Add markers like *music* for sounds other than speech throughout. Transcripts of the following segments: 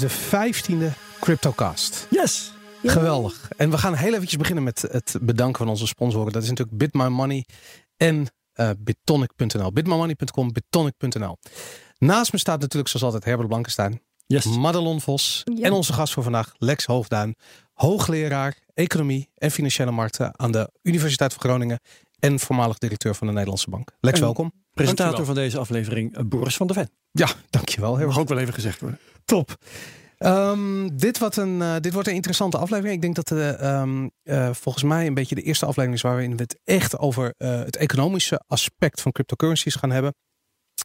de vijftiende CryptoCast. Yes! Geweldig. En we gaan heel eventjes beginnen met het bedanken van onze sponsoren. Dat is natuurlijk BitMyMoney en uh, Bitonic.nl. Bitmymoney.com, Bitonic.nl. Naast me staat natuurlijk zoals altijd Herbert Blankenstein. Yes. Madelon Vos. Ja. En onze gast voor vandaag, Lex Hoofdduin. Hoogleraar Economie en Financiële Markten aan de Universiteit van Groningen. En voormalig directeur van de Nederlandse Bank. Lex, En- welkom. Presentator Dankjewel. van deze aflevering, eh, Boris van der Ven. Ja, dankjewel. Heel Mag ook wel even gezegd worden. Top. Ehm, dit, wordt een, eh, dit wordt een interessante aflevering. Ik denk dat ehm, eh, volgens mij een beetje de eerste aflevering is waarin we het echt over het economische aspect van cryptocurrencies gaan hebben.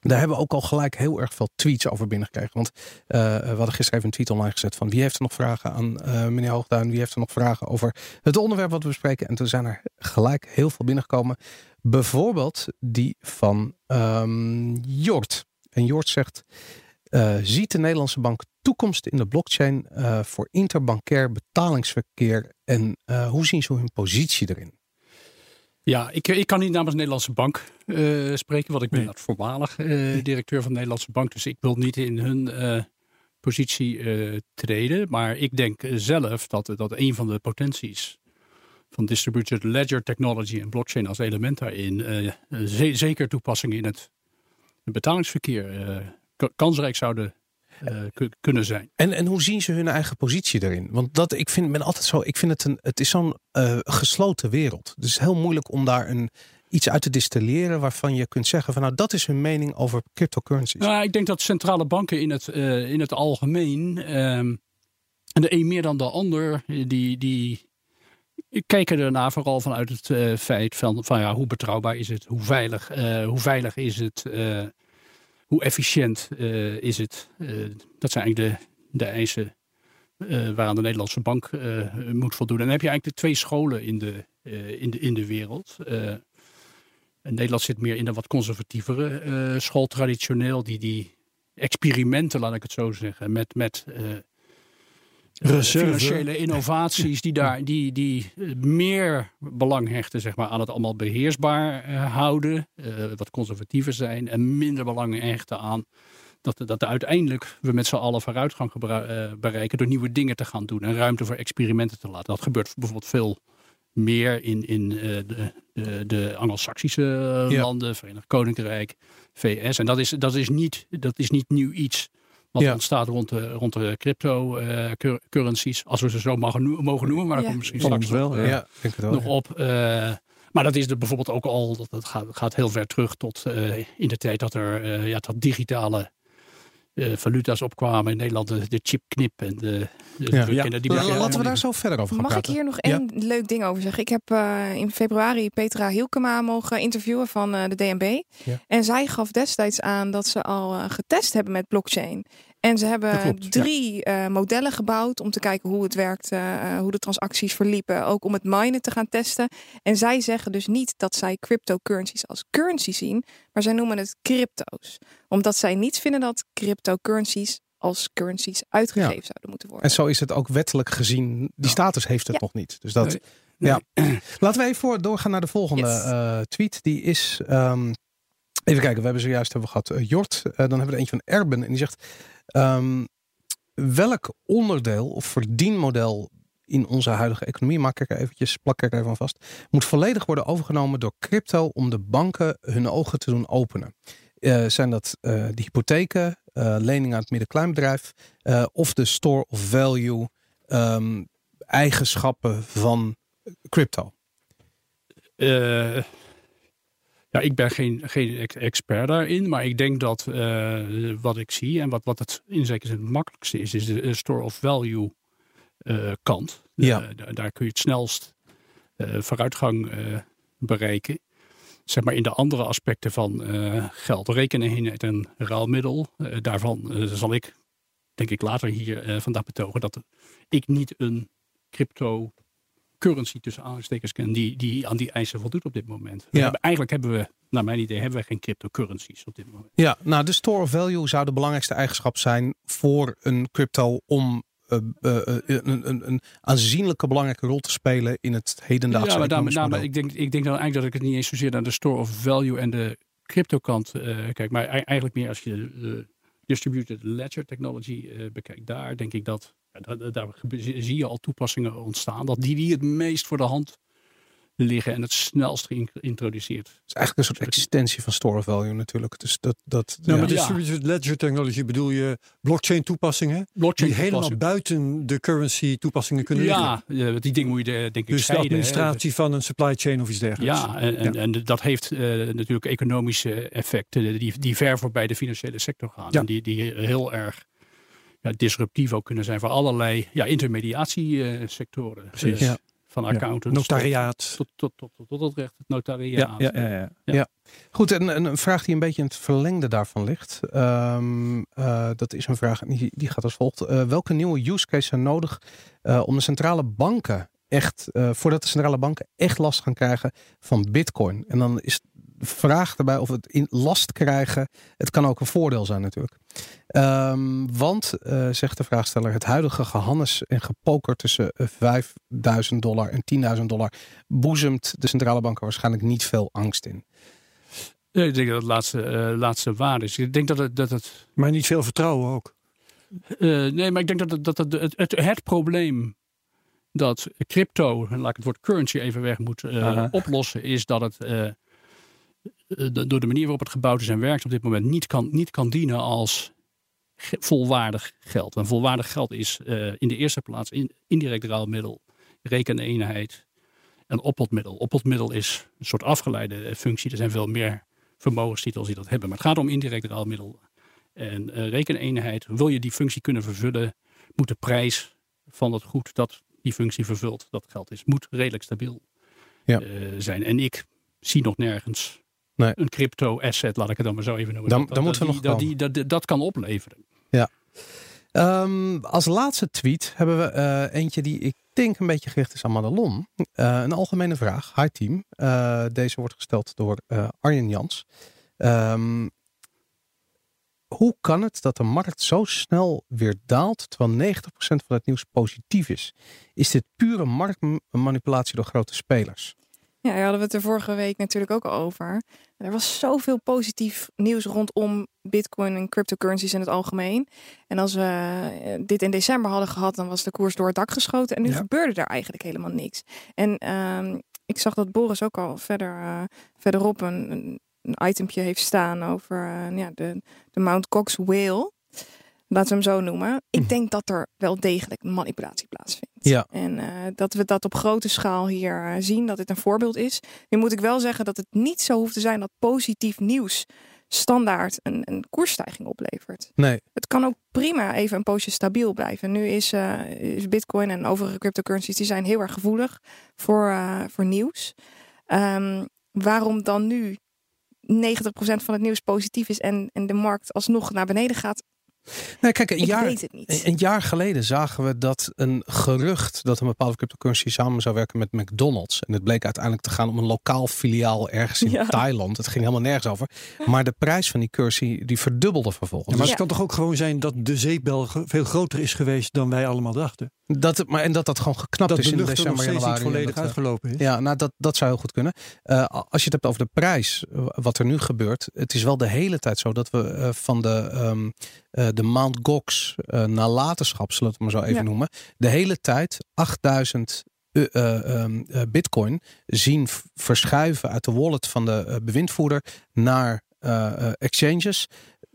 Daar hebben we ook al gelijk heel erg veel tweets over binnengekregen. Want eh, we hadden gisteren even een tweet online gezet van wie heeft er nog vragen aan eh, meneer Hoogduin? Wie heeft er nog vragen over het onderwerp wat we bespreken? En toen zijn er gelijk heel veel binnengekomen. Bijvoorbeeld die van ehm, Jort. En Jort zegt, eh, ziet de Nederlandse bank toekomst in de blockchain voor interbankair betalingsverkeer? En hoe zien ze hun positie erin? Ja, ik, ik kan niet namens de Nederlandse Bank eh, spreken, want ik ben Nee. dat voormalig eh, directeur van de Nederlandse Bank. Dus ik wil niet in hun eh, positie treden. Maar ik denk zelf dat, dat een van de potenties van distributed ledger technology en blockchain als element daarin ze- zeker toepassingen in het betalingsverkeer kansrijk zouden eh, ku- kunnen zijn. En, en hoe zien ze hun eigen positie erin? Want dat, ik vind, ben altijd zo, ik vind het een, het is zo'n eh, gesloten wereld. Dus het is heel moeilijk om daar een, iets uit te distilleren waarvan je kunt zeggen van nou dat is hun mening over cryptocurrencies. Nou, ik denk dat centrale banken in het, eh, in het algemeen, ehm, de een meer dan de ander, die, die kijken ernaar vooral vanuit het feit van, van ja, hoe betrouwbaar is het, hoe veilig, hoe veilig is het, hoe efficiënt eh, is het. Eh, dat zijn eigenlijk de, de eisen eh, waaraan de Nederlandse bank moet voldoen. En dan heb je eigenlijk de twee scholen in de, in de, in de wereld. Nederland zit meer in een wat conservatievere eh, school traditioneel. Die, die experimenten, laat ik het zo zeggen, met, met Reserve. financiële innovaties die daar die, die meer belang hechten zeg maar, aan het allemaal beheersbaar eh, houden. eh, wat conservatiever zijn en minder belang hechten aan dat, dat uiteindelijk we met z'n allen vooruitgang eh, bereiken door nieuwe dingen te gaan doen en ruimte voor experimenten te laten. Dat gebeurt bijvoorbeeld veel meer in, in de, de, de Anglo-Saxische Ja. landen, Verenigd Koninkrijk, VS. En dat is, dat is, niet, dat is niet nieuw iets wat Ja. ontstaat rond de, rond de cryptocurrencies, als we ze zo mogen, noemen- mogen noemen, maar daar Ja. komt misschien straks wel, nog, ja. eh, ja, ik denk het wel. nog op. eh, maar dat is er bijvoorbeeld ook al, dat, dat gaat, gaat heel ver terug tot eh, in de tijd dat er eh, ja, dat digitale eh, valuta's opkwamen in Nederland, de, de chipknip en de, de Ja. die Laten we daar zo verder over gaan Mag ik hier nog Ja. één leuk ding over zeggen? Ik heb eh, in februari Petra Hielkema mogen interviewen van eh, de DNB. Ja. En zij gaf destijds aan dat ze al eh, getest hebben met blockchain. En ze hebben klopt, ja. drie eh, modellen gebouwd om te kijken hoe het werkt, eh, hoe de transacties verliepen. Ook om het minen te gaan testen. En zij zeggen dus niet dat zij cryptocurrencies als currency zien, maar zij noemen het crypto's. Omdat zij niet vinden dat cryptocurrencies als currencies uitgegeven zouden moeten worden. En zo is het ook wettelijk gezien. Die Ja. status heeft het Ja. nog niet. Dus dat, Nee. Ja. *clears throat* Laten we even voor doorgaan naar de volgende Yes. eh, tweet. Die is. ehm, even kijken, we hebben zojuist hebben we gehad eh, Jort. Eh, dan hebben we er eentje van Erben. En die zegt. ehm, welk onderdeel of verdienmodel in onze huidige economie, maak ik er eventjes, plak ik er even vast, moet volledig worden overgenomen door crypto om de banken hun ogen te doen openen. Eh, zijn dat de hypotheken, eh, leningen aan het midden-kleinbedrijf of de store of value ehm, eigenschappen van crypto? Ja, ik ben geen, geen ex- expert daarin, maar ik denk dat eh, wat ik zie en wat, wat het in zekere zin het makkelijkste is, is de eh, store of value eh, kant. Ja. Da- daar kun je het snelst vooruitgang bereiken. Zeg maar in de andere aspecten van geld, rekeneenheid en ruilmiddel, eh, daarvan zal ik, denk ik later hier vandaag betogen, dat ik niet een crypto currency tussen aanstekers ken die, die aan die eisen voldoet op dit moment. Ja. hebben, eigenlijk hebben we, naar mijn idee, hebben we geen cryptocurrencies op dit moment. Ja, nou de store of value zou de belangrijkste eigenschap zijn voor een crypto om eh, eh, eh, een, een, een aanzienlijke belangrijke rol te spelen in het hedendaagse ja, maar daarom, daarom- ik, denk, ik denk dan eigenlijk dat ik het niet eens zozeer naar de store of value en de crypto kant kijk, maar ei- eigenlijk meer als je de, distributed ledger technology bekijkt, daar denk ik dat, daar, zie je al toepassingen ontstaan, dat die die het meest voor de hand liggen en het snelst geïntroduceerd. Het is eigenlijk een soort extensie van store of value natuurlijk. Dus dat, dat Nou, ja. met Ja. distributed ledger technology bedoel je blockchain toepassingen Blockchain die helemaal buiten de currency toepassingen kunnen liggen. Ja, eh, die ding moet je eh, denk ik Dus de hè. administratie van een supply chain of iets dergelijks. Ja, en, en, en dat heeft eh, natuurlijk economische effecten die, die ver voorbij de financiële sector gaan. Ja. En die, die heel erg ja, disruptief ook kunnen zijn voor allerlei ja, intermediatiesectoren. Precies. Ja. Van accountants Notariaat. tot, tot, tot, tot, tot het recht, het notariaat. Ja, ja, ja, ja. Goed, en, en een vraag die een beetje in het verlengde daarvan ligt. Ehm, eh, dat is een vraag, die, die gaat als volgt. Eh, welke nieuwe use cases zijn nodig eh, om de centrale banken echt, voordat de centrale banken echt last gaan krijgen van bitcoin? En dan is vraag daarbij of het in last krijgen, het kan ook een voordeel zijn natuurlijk. Ehm, want, eh, zegt de vraagsteller, het huidige gehannes en gepoker tussen eh, 5000 dollar en 10.000 dollar boezemt de centrale banken waarschijnlijk niet veel angst in. Eh, Ik denk dat het laatste, eh, laatste waar is. Ik denk dat het, dat het Maar niet veel vertrouwen ook. Eh, nee, maar ik denk dat, het, dat het, het, het, het probleem dat crypto, en laat ik het woord currency even weg moet eh, oplossen, is dat het eh, eh, door de manier waarop het gebouwd is en werkt op dit moment niet kan, niet kan dienen als ge- volwaardig geld. En volwaardig geld is eh, in de eerste plaats in, indirect ruilmiddel, rekeneenheid en oppotmiddel. Oppotmiddel is een soort afgeleide eh, functie. Er zijn veel meer vermogenstitels die dat hebben. Maar het gaat om indirect ruilmiddel en eh, rekeneenheid. Wil je die functie kunnen vervullen, moet de prijs van het goed dat die functie vervult, dat geld is, moet redelijk stabiel Ja. eh, zijn. En ik zie nog nergens Nee. een crypto asset, laat ik het dan maar zo even noemen. Dan- dat, dan dat, moeten we die, nog dat, die, dat, dat, kan opleveren. Ehm, als laatste tweet hebben we eh, eentje die ik denk een beetje gericht is aan Madelon. Eh, een algemene vraag. Hi team. Eh, deze wordt gesteld door Arjen Jans. Ehm, hoe kan het dat de markt zo snel weer daalt terwijl 90% van het nieuws positief is? Is dit pure marktmanipulatie door grote spelers? Ja, daar hadden we het er vorige week natuurlijk ook over. Er was zoveel positief nieuws rondom Bitcoin en cryptocurrencies in het algemeen. En als we eh, dit in december hadden gehad, dan was de koers door het dak geschoten. En nu Ja. gebeurde er eigenlijk helemaal niks. En ehm, ik zag dat Boris ook al verder, eh, verderop een, een, een itempje heeft staan over eh, ja, de, de Mount Cox whale. Laten we hem zo noemen. Ik Mhm. denk dat er wel degelijk manipulatie plaatsvindt. Ja. En eh, dat we dat op grote schaal hier eh, zien, dat dit een voorbeeld is. Nu moet ik wel zeggen dat het niet zo hoeft te zijn dat positief nieuws standaard een, een koersstijging oplevert. Nee. Het kan ook prima even een poosje stabiel blijven. Nu is, eh, is Bitcoin en overige cryptocurrencies die zijn heel erg gevoelig voor, voor nieuws. Ehm, waarom dan nu 90% van het nieuws positief is en, en de markt alsnog naar beneden gaat? Nee kijk, een Ik jaar, weet het niet. Een jaar geleden zagen we dat een gerucht dat een bepaalde cryptocurrency samen zou werken met McDonald's. En het bleek uiteindelijk te gaan om een lokaal filiaal ergens in Ja. Thailand. Het ging helemaal nergens over. Maar de prijs van die currency die verdubbelde vervolgens. Ja, maar Ja. het kan toch ook gewoon zijn dat de zeepbel veel groter is geweest dan wij allemaal dachten. Dat, het- maar, en dat dat gewoon geknapt Dat is de in lucht er nog december, niet januari. en volledig dat, eh, uitgelopen is. Ja, nou dat, dat zou heel goed kunnen. Eh, als je het hebt over de prijs, wat er nu gebeurt. Het is wel de hele tijd zo dat we eh, van de, ehm eh, de Mount Gox eh, nalatenschap, zullen we het maar zo even Ja. noemen. De hele tijd 8000 eh, eh, ehm, eh, bitcoin zien verschuiven uit de wallet van de bewindvoerder naar exchanges.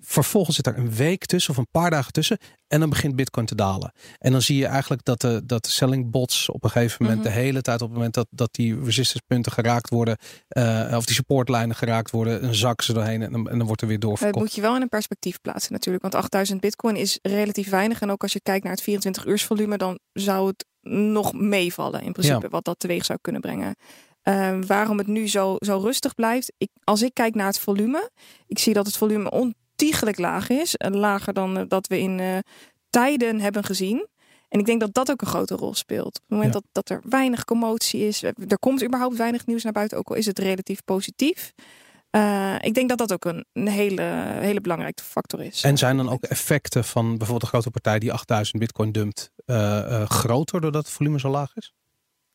Vervolgens zit er een week tussen of een paar dagen tussen. En dan begint Bitcoin te dalen. En dan zie je eigenlijk dat de, dat de selling bots op een gegeven moment Mhm. de hele tijd op het moment dat, dat die resistance punten geraakt worden. eh, of die supportlijnen geraakt worden. Een zak ze doorheen en, dan- en dan wordt er weer Het doorverkocht. moet je wel in een perspectief plaatsen natuurlijk. Want 8000 bitcoin is relatief weinig. En ook als je kijkt naar het 24 uurs volume, dan zou het nog meevallen in principe. Wat dat teweeg zou kunnen brengen. Ehm, waarom het nu zo, zo rustig blijft. Ik, als ik kijk naar het volume. Ik zie dat het volume ontiegelijk laag is. Lager dan eh, dat we in eh, tijden hebben gezien. En ik denk dat dat ook een grote rol speelt. Op het moment Ja. dat, dat er weinig commotie is. Er komt überhaupt weinig nieuws naar buiten. Ook al is het relatief positief. Eh, ik denk dat dat ook een, een hele, hele belangrijke factor is. En zijn dan ook effecten van bijvoorbeeld een grote partij die 8000 bitcoin dumpt groter doordat het volume zo laag is?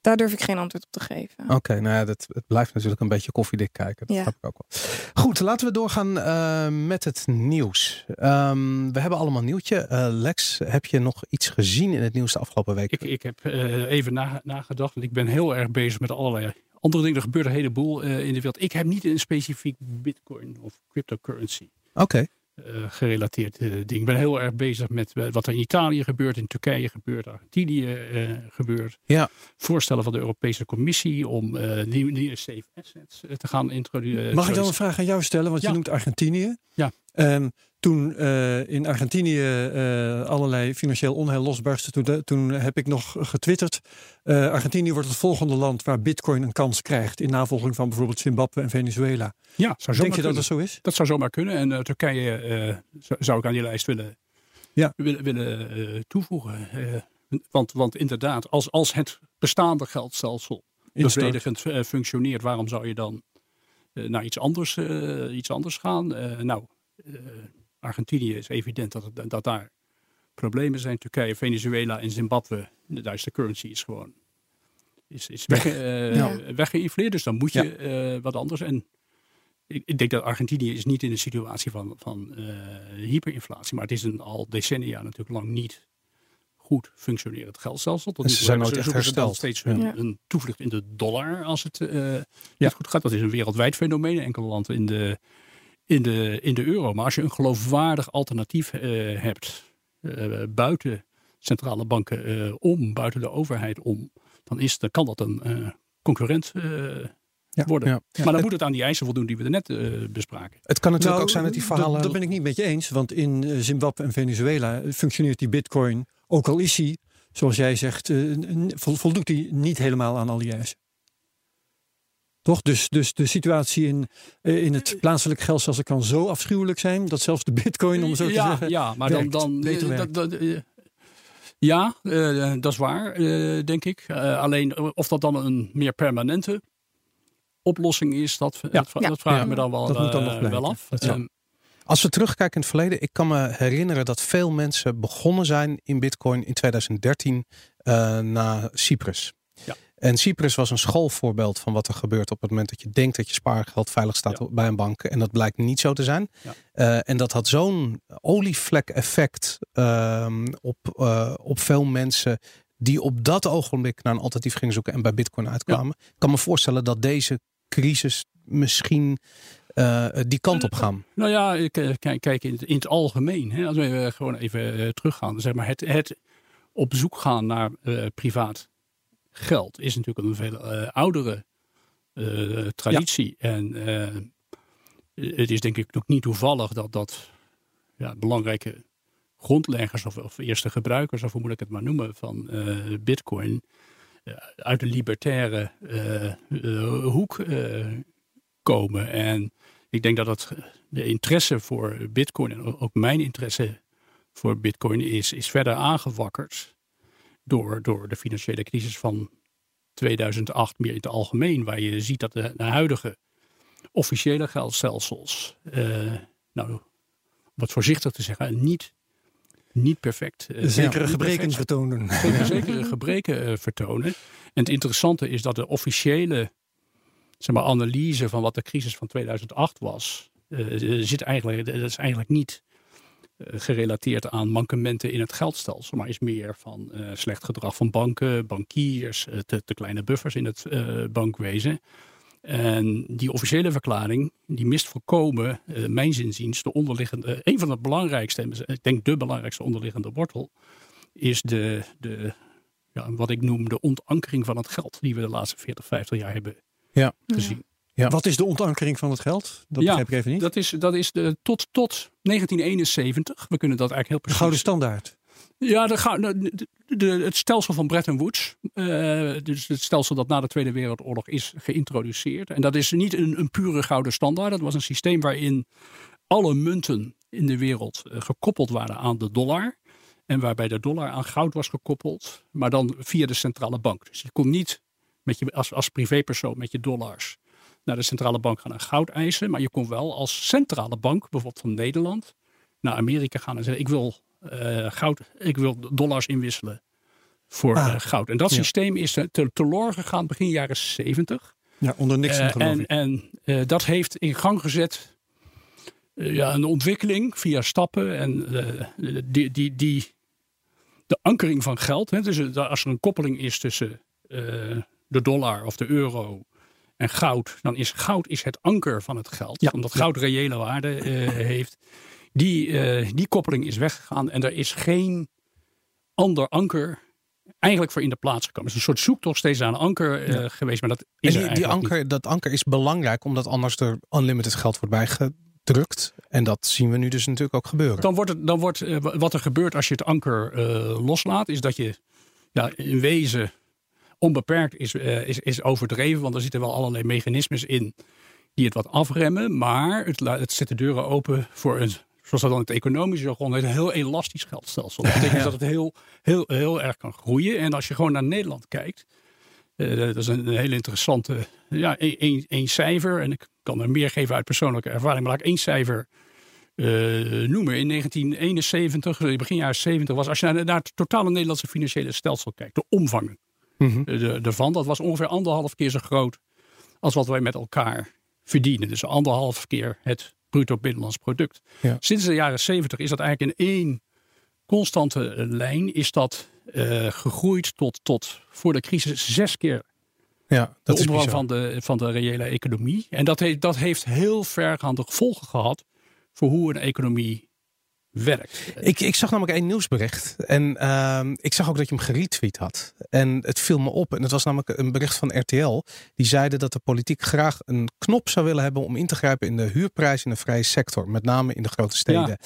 Daar durf ik geen antwoord op te geven. Oké, nou ja, dat, het blijft natuurlijk een beetje koffiedik kijken. Dat Ja. snap ik ook wel. Goed, laten we doorgaan eh, met het nieuws. Ehm, we hebben allemaal nieuwtje. Eh, Lex, heb je nog iets gezien in het nieuws de afgelopen week? Ik, ik heb eh, even na- nagedacht. want Ik ben heel erg bezig met allerlei andere dingen. Er gebeurt een heleboel eh, in de wereld. Ik heb niet een specifiek bitcoin of cryptocurrency Oké, eh, gerelateerd eh, ding. Ik ben heel erg bezig met eh, wat er in Italië gebeurt, in Turkije gebeurt, Argentinië gebeurt. Ja. Voorstellen van de Europese Commissie om nieuwe, nieuwe safe assets te gaan introduceren. Mag ik dan een vraag aan jou stellen? Want Ja. je noemt Argentinië. Ja. Ehm, toen eh, in Argentinië eh, allerlei financieel onheil losbarstte, toen, heb ik nog getwitterd. eh, Argentinië wordt het volgende land waar bitcoin een kans krijgt. In navolging van bijvoorbeeld Zimbabwe en Venezuela. Ja, zou Denk je dat kunnen. dat zo is? Dat zou zomaar kunnen. En Turkije zou- ik aan die lijst willen, Ja. willen, willen toevoegen. Want, want inderdaad, als, als het bestaande geldstelsel bevredigend functioneert, waarom zou je dan naar iets anders, iets anders gaan? Nou, Argentinië is evident dat, het- dat daar problemen zijn. Turkije, Venezuela en Zimbabwe, de Duitse currency is gewoon is, is weg, eh, Ja. weggeïnfleerd. Dus dan moet je eh, wat anders. En ik, ik denk dat Argentinië is niet in een situatie van, van eh, hyperinflatie. Maar het is een, al decennia natuurlijk lang niet goed functionerend geldstelsel. Tot En ze zijn nooit echt hersteld. steeds Ja. hun toevlucht in de dollar als het Ja. niet goed gaat. Dat is een wereldwijd fenomeen. Enkele landen in de, in de, in de euro. Maar als je een geloofwaardig alternatief eh, hebt eh, buiten centrale banken eh, om, buiten de overheid om, dan, is, dan kan dat een eh, concurrent eh, worden. ja. Maar dan moet het aan die eisen voldoen die we er net eh, bespraken. het kan natuurlijk Nou, ook zijn dat die verhalen... Dat ben ik niet met je eens. Want in Zimbabwe en Venezuela functioneert die bitcoin, ook al is hij, zoals jij zegt, eh, voldoet hij niet helemaal aan al die eisen. Toch? Dus, dus de situatie in, eh, in het plaatselijk geldstelsel kan zo afschuwelijk zijn dat zelfs de bitcoin, om zo te ja, zeggen. ja, maar dan, werkt, dan beter eh, werkt. dat, dat, eh, ja, eh, dat is waar, eh, denk ik. Eh, alleen of dat dan een meer permanente oplossing is, dat, dat, Ja. dat vraag ik Ja. me dan wel, Dat moet dan nog wel af. Ehm, Als we terugkijken in het verleden, ik kan me herinneren dat veel mensen begonnen zijn in Bitcoin in 2013 eh, na Cyprus. En Cyprus was een schoolvoorbeeld van wat er gebeurt op het moment dat je denkt dat je spaargeld veilig staat Ja. bij een bank. En dat blijkt niet zo te zijn. Ja. Eh, en dat had zo'n olievlek-effect ehm, op, eh, op veel mensen die op dat ogenblik naar een alternatief gingen zoeken en bij Bitcoin uitkwamen. Ik kan me voorstellen dat deze crisis misschien eh, die kant op gaan. Nou ja, ik, kijk, kijk in, het, in het algemeen. Hè, als we gewoon even teruggaan. Zeg maar, het, het op zoek gaan naar privaat geld is natuurlijk een veel eh, oudere eh, traditie. En eh, het is denk ik ook niet toevallig dat dat ja, belangrijke grondleggers of, of eerste gebruikers, of hoe moet ik het maar noemen, van bitcoin uit de libertaire hoek komen. En ik denk dat het, de interesse voor bitcoin en ook mijn interesse voor bitcoin is, is verder aangewakkerd door, door de financiële crisis van 2008 meer in het algemeen. Waar je ziet dat de, de huidige officiële geldstelsels, eh, nou, om wat voorzichtig te zeggen, niet, niet perfect. eh, Zekere gebreken perfect vertonen. *laughs* zeker, *laughs* zekere gebreken eh, vertonen. En het interessante is dat de officiële zeg maar, analyse van wat de crisis van 2008 was, eh, zit eigenlijk, dat is eigenlijk niet eh, gerelateerd aan mankementen in het geldstelsel, maar is meer van eh, slecht gedrag van banken, bankiers, eh, te, te kleine buffers in het eh, bankwezen. En die officiële verklaring, die mist volkomen, eh, mijn zinziens, de onderliggende, een van de belangrijkste, ik denk de belangrijkste onderliggende wortel, is de, de, ja, wat ik noem de ontankering van het geld, die we de laatste 40, 50 jaar hebben Ja. gezien. Ja. Wat is de ontankering van het geld? Dat Ja, begrijp ik even niet. Dat is, dat is de, tot, tot 1971, we kunnen dat eigenlijk heel de precies... gouden standaard. Ja, de, de- de- het stelsel van Bretton Woods. eh, dus het stelsel dat na de Tweede Wereldoorlog is geïntroduceerd. En dat is niet een, een pure gouden standaard. Dat was een systeem waarin alle munten in de wereld eh, gekoppeld waren aan de dollar. En waarbij de dollar aan goud was gekoppeld. Maar dan via de centrale bank. Dus je kon niet met je, als, als privépersoon met je dollars naar de centrale bank gaan en goud eisen. Maar je kon wel als centrale bank, bijvoorbeeld van Nederland, naar Amerika gaan en zeggen: Ik wil eh, goud, ik wil dollars inwisselen voor Ah, eh, goud. En dat ja. systeem is te, te, gegaan begin jaren 70. Ja, onder Eh, geloof en en dat heeft in gang gezet ja, een ontwikkeling via stappen. En die, die, die, de ankering van geld. Hè, dus als er een koppeling is tussen de dollar of de euro en goud. Dan is goud is het anker van het geld. Ja. Omdat goud reële waarde eh, heeft. Die, eh, die koppeling is weggegaan. En er is geen ander anker eigenlijk voor in de plaats gekomen. Het is een soort zoektocht steeds aan een anker eh, geweest. Maar dat En is er die, die niet. anker, dat anker is belangrijk omdat anders er unlimited geld wordt bijgedrukt. En dat zien we nu dus natuurlijk ook gebeuren. Dan wordt, het, dan wordt wat er gebeurt als je het anker loslaat, is dat je ja, in wezen onbeperkt is, eh, is, is overdreven. Want er zitten wel allerlei mechanismes in die het wat afremmen. Maar het, het zet de deuren open voor een, zoals dat dan het economische jargon heet, een heel elastisch geldstelsel. Dat betekent *laughs* dat het heel, heel, heel erg kan groeien. En als je gewoon naar Nederland kijkt, eh, dat is een, een hele interessante, ja, één- één één cijfer. En ik kan er meer geven uit persoonlijke ervaring, maar laat ik één cijfer eh, noemen. In 1971, eh, begin jaren 70 was, als je naar, naar het totale Nederlandse financiële stelsel kijkt, de omvang De- ervan, dat was ongeveer anderhalf keer zo groot als wat wij met elkaar verdienen. Dus anderhalf keer het bruto binnenlands product. Ja. Sinds de jaren 70 is dat eigenlijk in één constante eh, lijn is dat eh, gegroeid tot, tot voor de crisis zes keer Ja, de dat is omvang bizar. van de, van de reële economie. En dat heeft, dat heeft heel vergaande gevolgen gehad voor hoe een economie werkt. Ik, ik zag namelijk één nieuwsbericht. En ehm, ik zag ook dat je hem geretweet had. En het viel me op. En het was namelijk een bericht van RTL. Die zeiden dat de politiek graag een knop zou willen hebben om in te grijpen in de huurprijs in de vrije sector. Met name in de grote steden. Ja.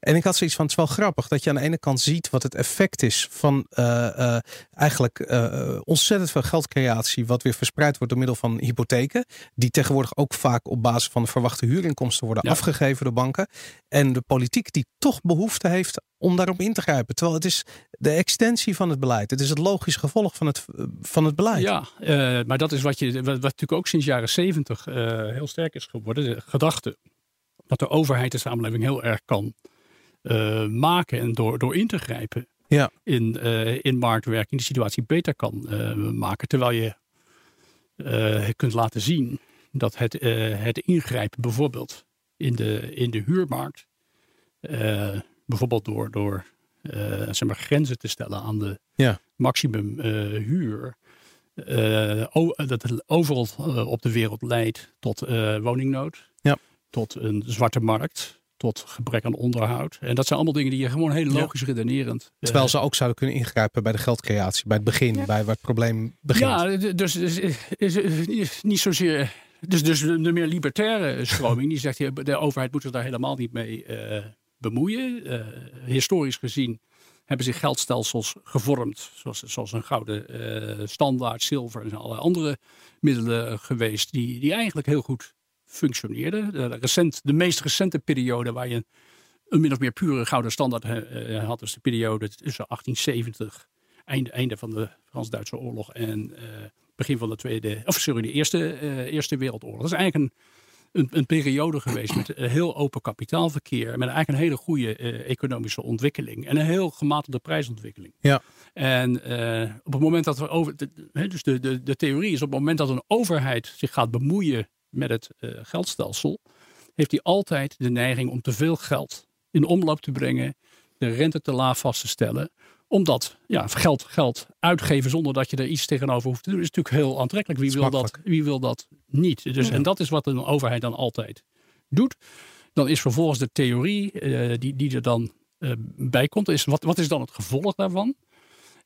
En ik had zoiets van, het is wel grappig dat je aan de ene kant ziet wat het effect is van eh, eh, eigenlijk eh, ontzettend veel geldcreatie. Wat weer verspreid wordt door middel van hypotheken. Die tegenwoordig ook vaak op basis van de verwachte huurinkomsten worden Ja. afgegeven door banken. En de politiek die toch behoefte heeft om daarop in te grijpen. Terwijl het is de extensie van het beleid. Het is het logische gevolg van het, van het beleid. Ja, eh, maar dat is wat, je, wat, wat natuurlijk ook sinds jaren zeventig heel sterk is geworden. De gedachte dat de overheid de samenleving heel erg kan eh, maken en door, door in te grijpen Ja. in, eh, in marktwerking de situatie beter kan eh, maken. Terwijl je eh, kunt laten zien dat het, eh, het ingrijpen bijvoorbeeld in de, in de huurmarkt, eh, bijvoorbeeld door, door eh, zeg maar grenzen te stellen aan de Ja. maximum eh, huur, eh, dat het overal eh, op de wereld leidt tot eh, woningnood, Ja. tot een zwarte markt, tot gebrek aan onderhoud. En dat zijn allemaal dingen die je gewoon heel Ja. logisch redenerend. eh, Terwijl ze ook zouden kunnen ingrijpen bij de geldcreatie. Bij het begin, Ja. bij waar het probleem begint. Ja, dus, dus is, is, is niet zozeer. Dus, dus de meer libertaire stroming die zegt: de overheid moet zich daar helemaal niet mee eh, bemoeien. Eh, historisch gezien hebben zich geldstelsels gevormd, zoals, zoals een gouden eh, standaard, zilver en allerlei andere middelen geweest, die, die eigenlijk heel goed functioneerden. De, recent, de meest recente periode waar je een min of meer pure gouden standaard eh, had, is de periode tussen 1870 einde, einde van de Frans-Duitse oorlog en begin van de Tweede, of sorry, de Eerste, Eerste Wereldoorlog. Dat is eigenlijk een, een, een periode geweest met eh, heel open kapitaalverkeer, met eigenlijk een hele goede eh, economische ontwikkeling en een heel gematigde prijsontwikkeling. Ja. En eh, op het moment dat we over, de, dus de, de, de theorie is op het moment dat een overheid zich gaat bemoeien met het geldstelsel, heeft hij altijd de neiging om te veel geld in omloop te brengen, de rente te laag vast te stellen omdat ja, geld, geld uitgeven zonder dat je er iets tegenover hoeft te doen, is natuurlijk heel aantrekkelijk. Wie, wil dat, wie wil dat niet? Dus, En dat is wat een overheid dan altijd doet. Dan is vervolgens de theorie eh, die, die er dan eh, bij komt, is wat, wat is dan het gevolg daarvan?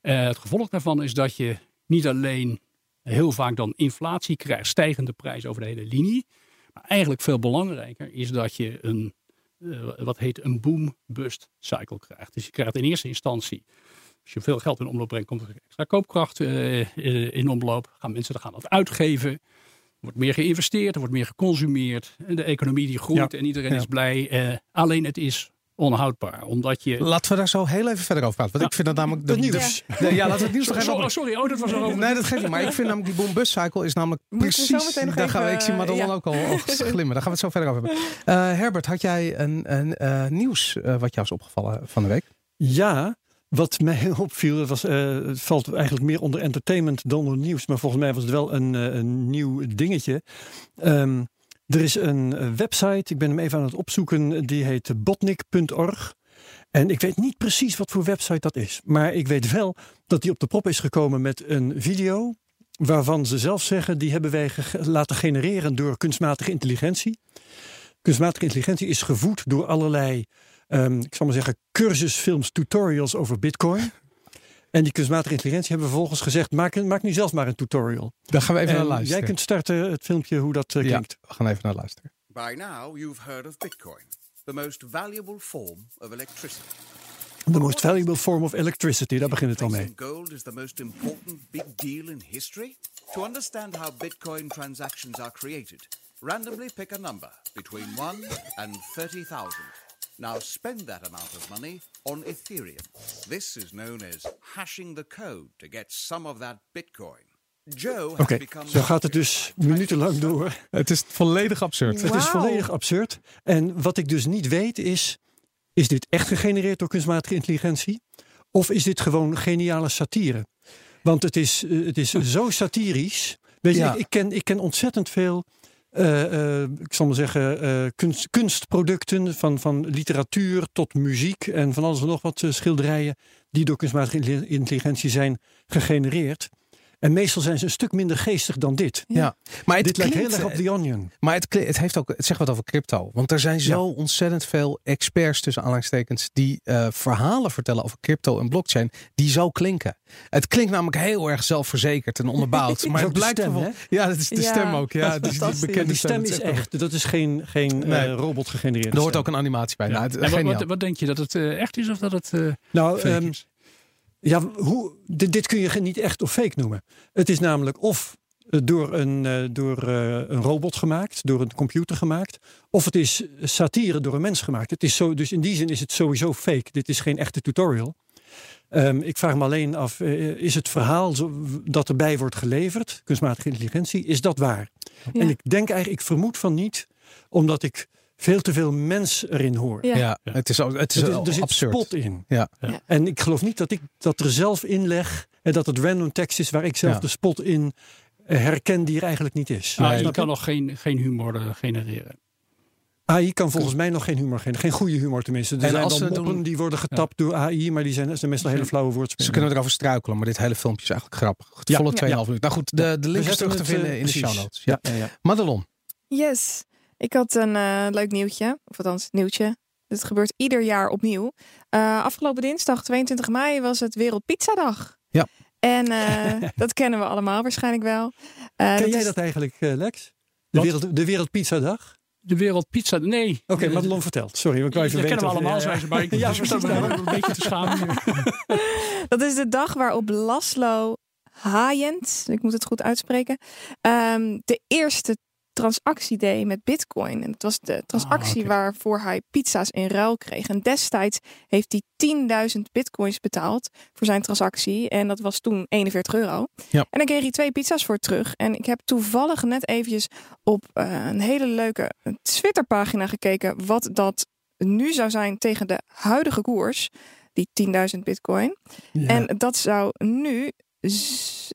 Eh, het gevolg daarvan is dat je niet alleen heel vaak dan inflatie krijgt, stijgende prijzen over de hele linie. Maar eigenlijk veel belangrijker is dat je een, wat heet een boom-bust cycle krijgt. Dus je krijgt in eerste instantie, als je veel geld in omloop brengt, komt er extra koopkracht eh, eh, in omloop. Gaan mensen dan gaan dat uitgeven. Er wordt meer geïnvesteerd, er wordt meer geconsumeerd. En de economie die groeit Ja. en iedereen Ja. is blij. Eh, alleen het is onhoudbaar. Omdat je... Laten we daar zo heel even verder over praten. Want ik vind dat namelijk... Dat de- nieuws. de- ja, laten we het nieuws nog even Sorry, oh, sorry, oh, dat was erover. Nee, dat geeft niet. Maar ik vind namelijk die boom-bus cycle is namelijk Moeten we zo precies... meteen nog daar gaan we, ik zie Madelon ja. ook al, *laughs* glimmen. Daar gaan we het zo verder over hebben. Eh, Herbert, had jij een, een eh, nieuws eh, wat jou is opgevallen van de week? Ja, wat mij *laughs* opviel, het, was, eh, het valt eigenlijk meer onder entertainment dan onder nieuws. Maar volgens mij was het wel een, eh, een nieuw dingetje. Ehm, er is een eh, website, ik ben hem even aan het opzoeken, die heet botnik.org. En ik weet niet precies wat voor website dat is. Maar ik weet wel dat die op de prop is gekomen met een video. Waarvan ze zelf zeggen, die hebben wij laten genereren door kunstmatige intelligentie. Kunstmatige intelligentie is gevoed door allerlei, ehm, ik zal maar zeggen, cursusfilms, tutorials over bitcoin. En die kunstmatige intelligentie hebben vervolgens gezegd, maak, maak nu zelf maar een tutorial. Daar gaan we even En naar luisteren. jij kunt starten het filmpje hoe dat eh, ja, klinkt. we gaan even naar luisteren. By now, you've heard of Bitcoin, the most valuable form of electricity. The most valuable form of electricity, daar begint het al mee. Gold is the most important big deal in history. To understand how Bitcoin transactions are created, randomly pick a number between 1 and 30,000. Now spend that amount of money on Ethereum. This is known as hashing the code to get some of that Bitcoin. Joe has Oké, become zo gaat het dus *laughs* minutenlang door. Het is volledig absurd. Het is volledig absurd. En wat ik dus niet weet is, is dit echt gegenereerd door kunstmatige intelligentie? Of is dit gewoon geniale satire? Want het is, eh, het is *laughs* zo satirisch. Weet je, Ja. ik, ik, ken, ik ken ontzettend veel, eh, eh, ik zal maar zeggen, eh, kunst, kunstproducten. Van, van literatuur tot muziek en van alles en nog wat schilderijen. Die door kunstmatige intelligentie zijn gegenereerd. En meestal zijn ze een stuk minder geestig dan dit. Ja, maar het dit lijkt heel klinkt- erg op The Onion. Maar het, kli- het, heeft ook, het zegt wat over crypto. Want er zijn zo ontzettend veel experts tussen aanhalingstekens die eh, verhalen vertellen over crypto en blockchain die zo klinken. Het klinkt namelijk heel erg zelfverzekerd en onderbouwd. *laughs* maar het blijkt stem, vervol- Ja, dat is de Ja, stem ook. Ja, die, bekende Die stem is echt-. Dat is geen, geen eh, robot gegenereerde Er hoort stem. ook een animatie bij. Nou, het- wat, wat, wat denk je, dat het eh, echt is of dat het eh Nou, fake ehm, is? Ja, hoe, dit, dit kun je niet echt of fake noemen. Het is namelijk of eh, door, een, eh, door eh, een robot gemaakt, door een computer gemaakt, of het is satire door een mens gemaakt. Het is zo, dus in die zin is het sowieso fake. Dit is geen echte tutorial. Ehm, ik vraag me alleen af, is het verhaal zo, dat erbij wordt geleverd, kunstmatige intelligentie, is dat waar? Ja. En ik denk eigenlijk, ik vermoed van niet, omdat ik veel te veel mens erin hoor. Ja. ja, het is, ook- het is, Het is- al er zit absurd. spot in. Ja. Ja. En ik geloof niet dat ik dat er zelf in leg en dat het random tekst is waar ik zelf Ja. de spot in eh, herken die er eigenlijk niet is. Nou, je Snap kan nog geen, geen humor eh, genereren. AI kan volgens mij nog geen humor geven. Geen goede humor tenminste. Er En zijn als ze moppen doen- die worden getapt door AI, maar die zijn, zijn meestal hele flauwe Ze woordspelen. kunnen erover struikelen, maar dit hele filmpje is eigenlijk grappig. Het Ja. volle Ja. 2,5 minuten. Nou goed, de, de link is terug te vinden eh, in de show notes. Ja. Ja, ja. Madelon. Yes. Ik had een eh, leuk nieuwtje. Of althans, nieuwtje. Het gebeurt ieder jaar opnieuw. Eh, afgelopen dinsdag, 22 mei, was het Wereldpizzadag. Ja. En eh, *laughs* dat kennen we allemaal waarschijnlijk wel. Eh, Ken dat jij is- dat eigenlijk, eh, Lex? De, wereld, de Wereldpizzadag? De wereldpizza, nee. Oké, Eh, Madelon vertelt. Sorry, ik wou even dat weten. kennen we allemaal, ja, zijn ja. ze, maar ik *laughs* Ja, me een beetje te schamen. *laughs* Dat is de dag waarop Laszlo Hayent, ik moet het goed uitspreken, ehm, de eerste transactie deed met bitcoin. En dat was de transactie Ah, waarvoor hij pizza's in ruil kreeg. En destijds heeft hij 10.000 bitcoins betaald voor zijn transactie. En dat was toen 41 euro. Ja. En dan kreeg hij twee pizza's voor terug. En ik heb toevallig net eventjes op eh, een hele leuke Twitter-pagina gekeken... wat dat nu zou zijn tegen de huidige koers, die 10.000 bitcoin. Ja. En dat zou nu,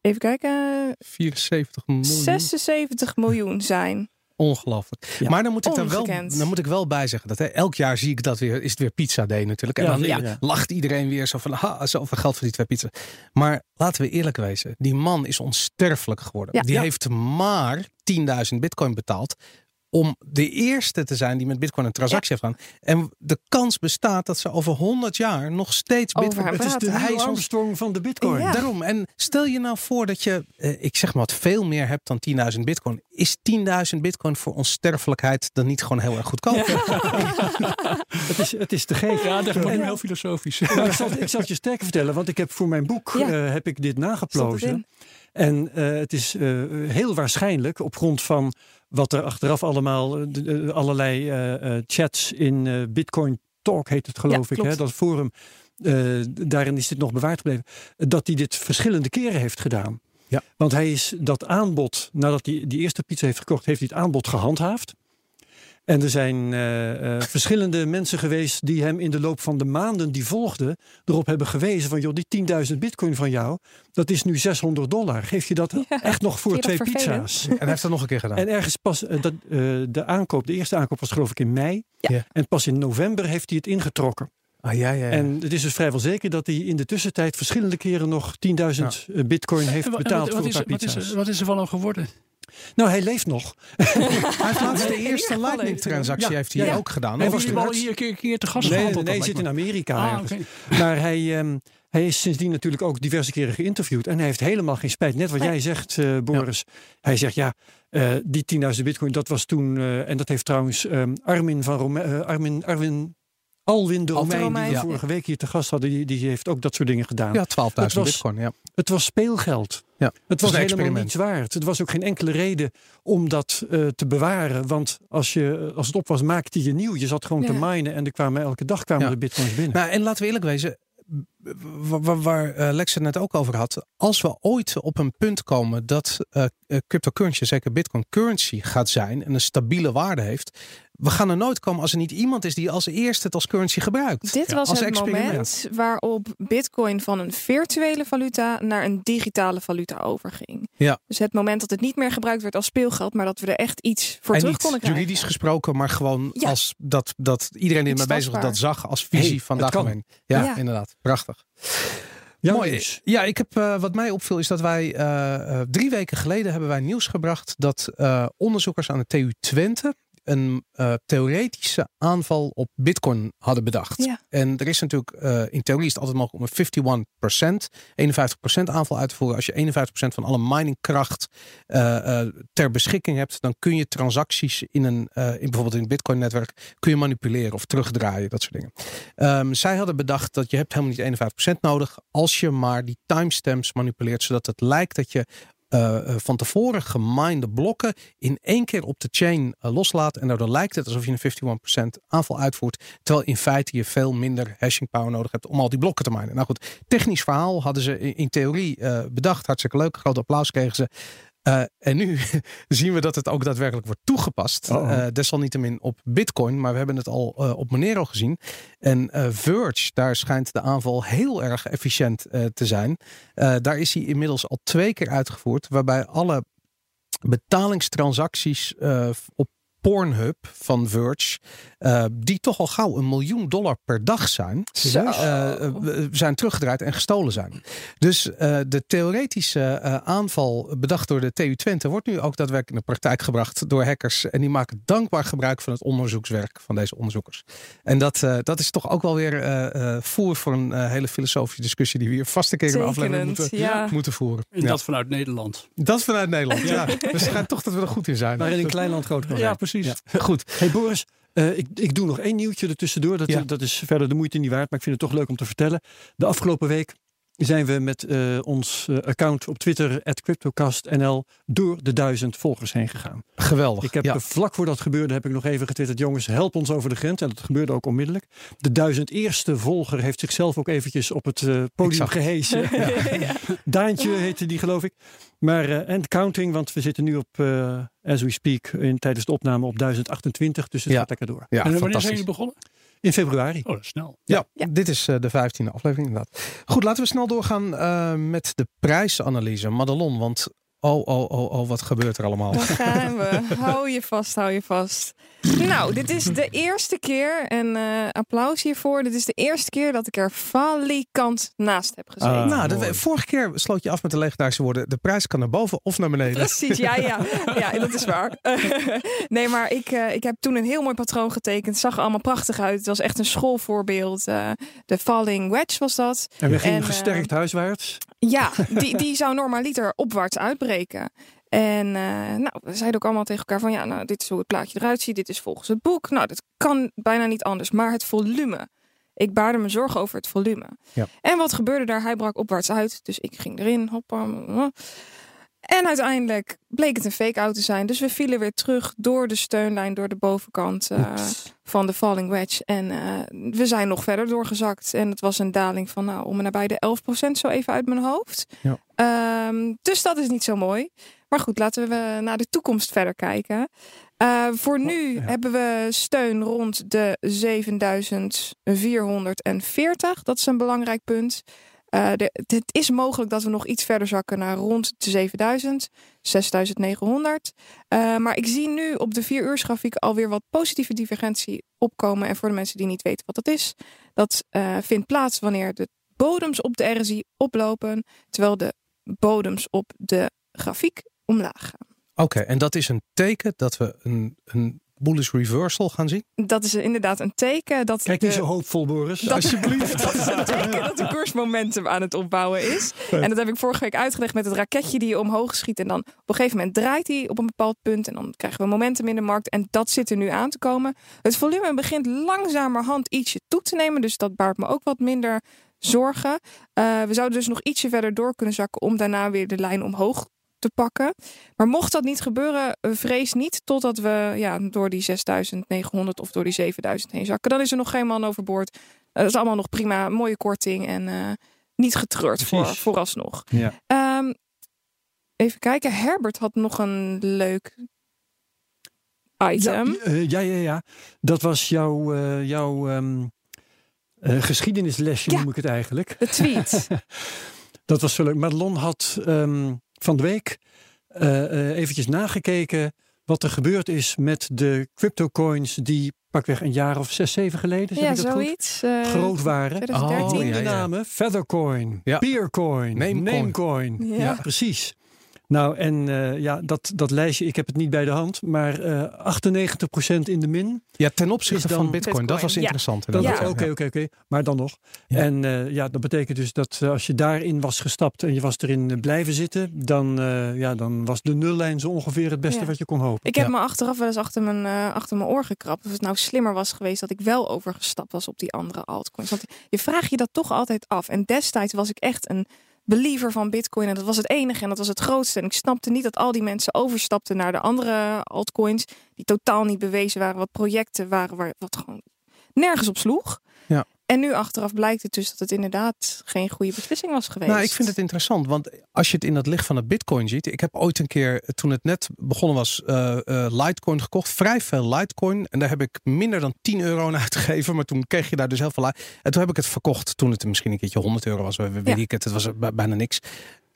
even kijken, 74 miljoen. 76 miljoen zijn. Ongelooflijk. Ja. Maar dan moet, ik daar wel, dan moet ik wel bij zeggen dat hè, elk jaar zie ik dat weer, is het weer pizza day natuurlijk. En Ja, dan ja, ja. lacht iedereen weer zo van, ha, zoveel geld voor die twee pizza. Maar laten we eerlijk wezen, die man is onsterfelijk geworden. Ja. Die Ja. heeft maar 10.000 bitcoin betaald om de eerste te zijn die met bitcoin een transactie heeft gedaan. En de kans bestaat dat ze over 100 jaar nog steeds Over bitcoin... het is de Neil Armstrong van de bitcoin. Ja. Daarom. En stel je nou voor dat je, eh, ik zeg maar wat, veel meer hebt dan 10.000 bitcoin. Is 10.000 bitcoin voor onsterfelijkheid dan niet gewoon heel erg goedkoop? *laughs* Het, is, het is te gek. Ja, dat wordt heel filosofisch. Maar ik, zal, ik zal het je sterker vertellen, want ik heb voor mijn boek Ja. eh, heb ik dit nageplozen. En eh, het is eh, heel waarschijnlijk op grond van wat er achteraf allemaal, eh, eh, allerlei eh, chats in Bitcoin Talk heet het geloof Ja, ik, hè, dat forum. daarin is dit nog bewaard gebleven. Dat hij dit verschillende keren heeft gedaan. Ja. Want hij is dat aanbod, nadat hij die eerste pizza heeft gekocht, heeft hij het aanbod gehandhaafd. En er zijn eh, eh, verschillende mensen geweest die hem in de loop van de maanden die volgden erop hebben gewezen van joh, die 10.000 bitcoin van jou, dat is nu 600 dollar. Geef je dat Ja. echt nog voor twee pizza's? En hij heeft dat nog een keer gedaan. En ergens pas, eh, dat, eh, de aankoop, de eerste aankoop was geloof ik in mei. Ja. En pas in november heeft hij het ingetrokken. ah, ja, ja, ja. En het is dus vrijwel zeker dat hij in de tussentijd verschillende keren nog 10.000 eh, bitcoin heeft En wa- en betaald wat, voor is, paar wat, is, pizza's. wat is er van hem geworden? Nou, hij leeft nog. *laughs* hij heeft laatst de eerste echt lightning gelezen? transactie Ja. heeft hij Ja. ook gedaan. Hij was Words. hier een keer, te gast Nee, gehad. nee, hij zit in Amerika me. Ah. Maar hij, ehm, hij is sindsdien natuurlijk ook diverse keren geïnterviewd. En hij heeft helemaal geen spijt. Net wat Nee. jij zegt, eh, Boris. Hij zegt ja, eh, die 10.000 bitcoin, dat was toen... eh, en dat heeft trouwens ehm, Armin van Rome Armin, Arwin... Alwin de Romein, die we vorige week hier te gast hadden, die, die heeft ook dat soort dingen gedaan. Ja, 12.000 Het was- bitcoin. Ja. Het was speelgeld. Ja, het was een helemaal niets waard. Het was ook geen enkele reden om dat eh, te bewaren. Want als, je, als het op was, maakte je nieuw. Je zat gewoon te minen en er kwamen elke dag kwamen Ja. de bitcoins binnen. Nou, en laten we eerlijk wezen, waar, waar, eh, Lex het net ook over had. Als we ooit op een punt komen dat eh, eh, cryptocurrency, zeker bitcoin currency gaat zijn en een stabiele waarde heeft. We gaan er nooit komen als er niet iemand is die als eerste het als currency gebruikt. Dit was als het experiment. moment waarop Bitcoin van een virtuele valuta naar een digitale valuta overging. Ja. Dus het moment dat het niet meer gebruikt werd als speelgeld, maar dat we er echt iets voor en terug niet konden krijgen. juridisch gesproken, maar gewoon Ja. als dat, dat iedereen die ermee bezig was dat zag als visie Hey, van dag Ja, Ja. inderdaad. Prachtig. Ja, Mooi. Ja, ik heb, eh, wat mij opviel is dat wij eh, eh, drie weken geleden hebben wij nieuws gebracht dat eh, onderzoekers aan de TU Twente een eh, theoretische aanval op Bitcoin hadden bedacht. Ja. En er is natuurlijk, eh, in theorie is het altijd mogelijk om een 51%, 51% aanval uit te voeren. Als je 51% van alle miningkracht eh, ter beschikking hebt, dan kun je transacties in een, in bijvoorbeeld in het Bitcoin-netwerk, kun je manipuleren of terugdraaien, dat soort dingen. Ehm, zij hadden bedacht dat je hebt helemaal niet 51% nodig als je maar die timestamps manipuleert, zodat het lijkt dat je eh, eh, van tevoren geminde blokken in één keer op de chain eh, loslaat. En daardoor lijkt het alsof je een 51% aanval uitvoert. Terwijl in feite je veel minder hashing power nodig hebt om al die blokken te minen. Nou goed, technisch verhaal hadden ze in, theorie eh, bedacht. Hartstikke leuk. Groot applaus kregen ze. Eh, en nu *laughs* zien we dat het ook daadwerkelijk wordt toegepast. Uh-oh. Eh, desalniettemin op Bitcoin, maar we hebben het al eh, op Monero gezien. En Verge, daar schijnt de aanval heel erg efficiënt te zijn. Daar is hij inmiddels al twee keer uitgevoerd, waarbij alle betalingstransacties op Pornhub van Verge, eh, die toch al gauw een miljoen dollar per dag zijn, Zo. eh, eh, zijn teruggedraaid en gestolen zijn. Dus eh, de theoretische eh, aanval bedacht door de TU Twente wordt nu ook daadwerkelijk in de praktijk gebracht door hackers. En die maken dankbaar gebruik van het onderzoekswerk van deze onderzoekers. En dat, eh, dat is toch ook wel weer eh, eh, voer voor een hele filosofische discussie die we hier vast een keer in de aflevering moeten, ja. moeten voeren. En Ja. dat vanuit Nederland. Dat vanuit Nederland. Ja. Dus het schijnt toch dat we er goed in zijn. Maar in een klein land groot kan Ja, zijn. Precies. *laughs* Goed. Hey Boris, eh, ik, ik doe nog één nieuwtje ertussendoor. Dat, Ja. dat is verder de moeite niet waard, maar ik vind het toch leuk om te vertellen. De afgelopen week zijn we met eh, ons eh, account op Twitter, CryptocastNL, door de duizend volgers heen gegaan. Geweldig. Ik heb ja. vlak voor dat gebeurde, heb ik nog even getwitterd, jongens, help ons over de grens. En dat gebeurde ook onmiddellijk. De duizend eerste volger heeft zichzelf ook eventjes op het eh, podium gehezen. *laughs* Daantje heette die, geloof ik. Maar eh en counting, want we zitten nu op, eh, as we speak, in, tijdens de opname op 1028. Dus het Ja. gaat lekker door. Ja, en wanneer zijn jullie begonnen? In februari. Oh, dat is snel. Ja, Ja. dit is eh, de vijftiende aflevering inderdaad. Goed, laten we snel doorgaan eh, met de prijsanalyse. Madelon, want oh, oh, oh, oh, wat gebeurt er allemaal? Daar gaan we. hou je vast, hou je vast. Nou, dit is de eerste keer, en eh, applaus hiervoor. Dit is de eerste keer dat ik er falikant naast heb gezeten. Ah. nou, de, mooi. vorige keer sloot je af met de legendarische woorden. De prijs kan naar boven of naar beneden. Precies, ja, ja. Ja, dat is waar. *laughs* nee, maar ik, eh, ik heb toen een heel mooi patroon getekend. Het zag er allemaal prachtig uit. Het was echt een schoolvoorbeeld. Eh, de Falling Wedge was dat. En we gingen En, gesterkt huiswaarts. Ja, die, die zou normaliter opwaarts uitbreken. En eh, nou, we zeiden ook allemaal tegen elkaar van ja, nou, dit is hoe het plaatje eruit ziet. Dit is volgens het boek. Nou, dit kan bijna niet anders. Maar het volume. Ik baarde me zorgen over het volume. Ja. En wat gebeurde daar? Hij brak opwaarts uit. Dus ik ging erin. Hoppa. En uiteindelijk bleek het een fake-out te zijn. Dus we vielen weer terug door de steunlijn, door de bovenkant eh, van de Falling Wedge. En eh, we zijn nog verder doorgezakt. En het was een daling van nou, om en nabij de 11% zo even uit mijn hoofd. Ja. Ehm, dus dat is niet zo mooi. Maar goed, laten we naar de toekomst verder kijken. Eh, voor nu ja. hebben we steun rond de 7440. Dat is een belangrijk punt. Eh, het is mogelijk dat we nog iets verder zakken naar rond de 7000, 6900. Eh, maar ik zie nu op de 4 uur grafiek alweer wat positieve divergentie opkomen. En voor de mensen die niet weten wat dat is, dat eh, vindt plaats wanneer de bodems op de RSI oplopen, terwijl de bodems op de grafiek omlaag gaan. Oké, en dat is een teken dat we een, een bullish reversal gaan zien? Dat is inderdaad een teken dat Kijk de, niet zo hoopvol, Boris. Dat, Alsjeblieft. *laughs* dat is een teken dat de koersmomentum aan het opbouwen is. En dat heb ik vorige week uitgelegd met het raketje die je omhoog schiet. En dan op een gegeven moment draait hij op een bepaald punt. En dan krijgen we momentum in de markt. En dat zit er nu aan te komen. Het volume begint langzamerhand ietsje toe te nemen. Dus dat baart me ook wat minder zorgen. Eh, we zouden dus nog ietsje verder door kunnen zakken om daarna weer de lijn omhoog te pakken. Maar mocht dat niet gebeuren, eh, vrees niet totdat we ja, door die 6900 of door die 7000 heen zakken. Dan is er nog geen man overboord. Eh, dat is allemaal nog prima, mooie korting en eh, niet getreurd voor, vooralsnog. Ja. Ehm, even kijken, Herbert had nog een leuk item. Ja, ja, ja, ja. Dat was jouw, jouw ehm, eh, geschiedenislesje, Ja. noem ik het eigenlijk. De tweet. *laughs* Dat was zo leuk. Madelon had ehm, van de week eh, eh, eventjes nagekeken wat er gebeurd is met de cryptocoins die pakweg een jaar of zes, zeven geleden, ja, dat goed, zoiets. eh, groot waren. 2013. Oh, ja, de ja. namen Feathercoin, Ja. Peercoin, Namecoin. Namecoin. Ja. Ja, precies. Nou, en eh, ja, dat, dat lijstje, ik heb het niet bij de hand, maar eh 98% in de min. Ja, ten opzichte dan van Bitcoin. Dat was ja. interessant. Oké, oké, oké. Maar dan nog. Ja. En eh, ja, dat betekent dus dat als je daarin was gestapt en je was erin blijven zitten, dan, eh, ja, dan was de nullijn zo ongeveer het beste Ja. wat je kon hopen. Ik heb Ja. me achteraf wel eens achter mijn, achter mijn oor gekrapt. Of het nou slimmer was geweest dat ik wel overgestapt was op die andere altcoins. Want je vraagt je dat toch altijd af. En destijds was ik echt een believer van Bitcoin. En dat was het enige en dat was het grootste. En ik snapte niet dat al die mensen overstapten naar de andere altcoins. Die totaal niet bewezen waren. Wat projecten waren waar wat gewoon nergens op sloeg. En nu achteraf blijkt het dus dat het inderdaad geen goede beslissing was geweest. Nou, ik vind het interessant, want als je het in het licht van het Bitcoin ziet. Ik heb ooit een keer, toen het net begonnen was, eh, eh, Litecoin gekocht. Vrij veel Litecoin. En daar heb ik minder dan 10 euro aan *laughs* uitgegeven. Maar toen kreeg je daar dus heel veel. En toen heb ik het verkocht toen het misschien een keertje 100 euro was. Weet Ja. ik het, het was bij- bijna niks.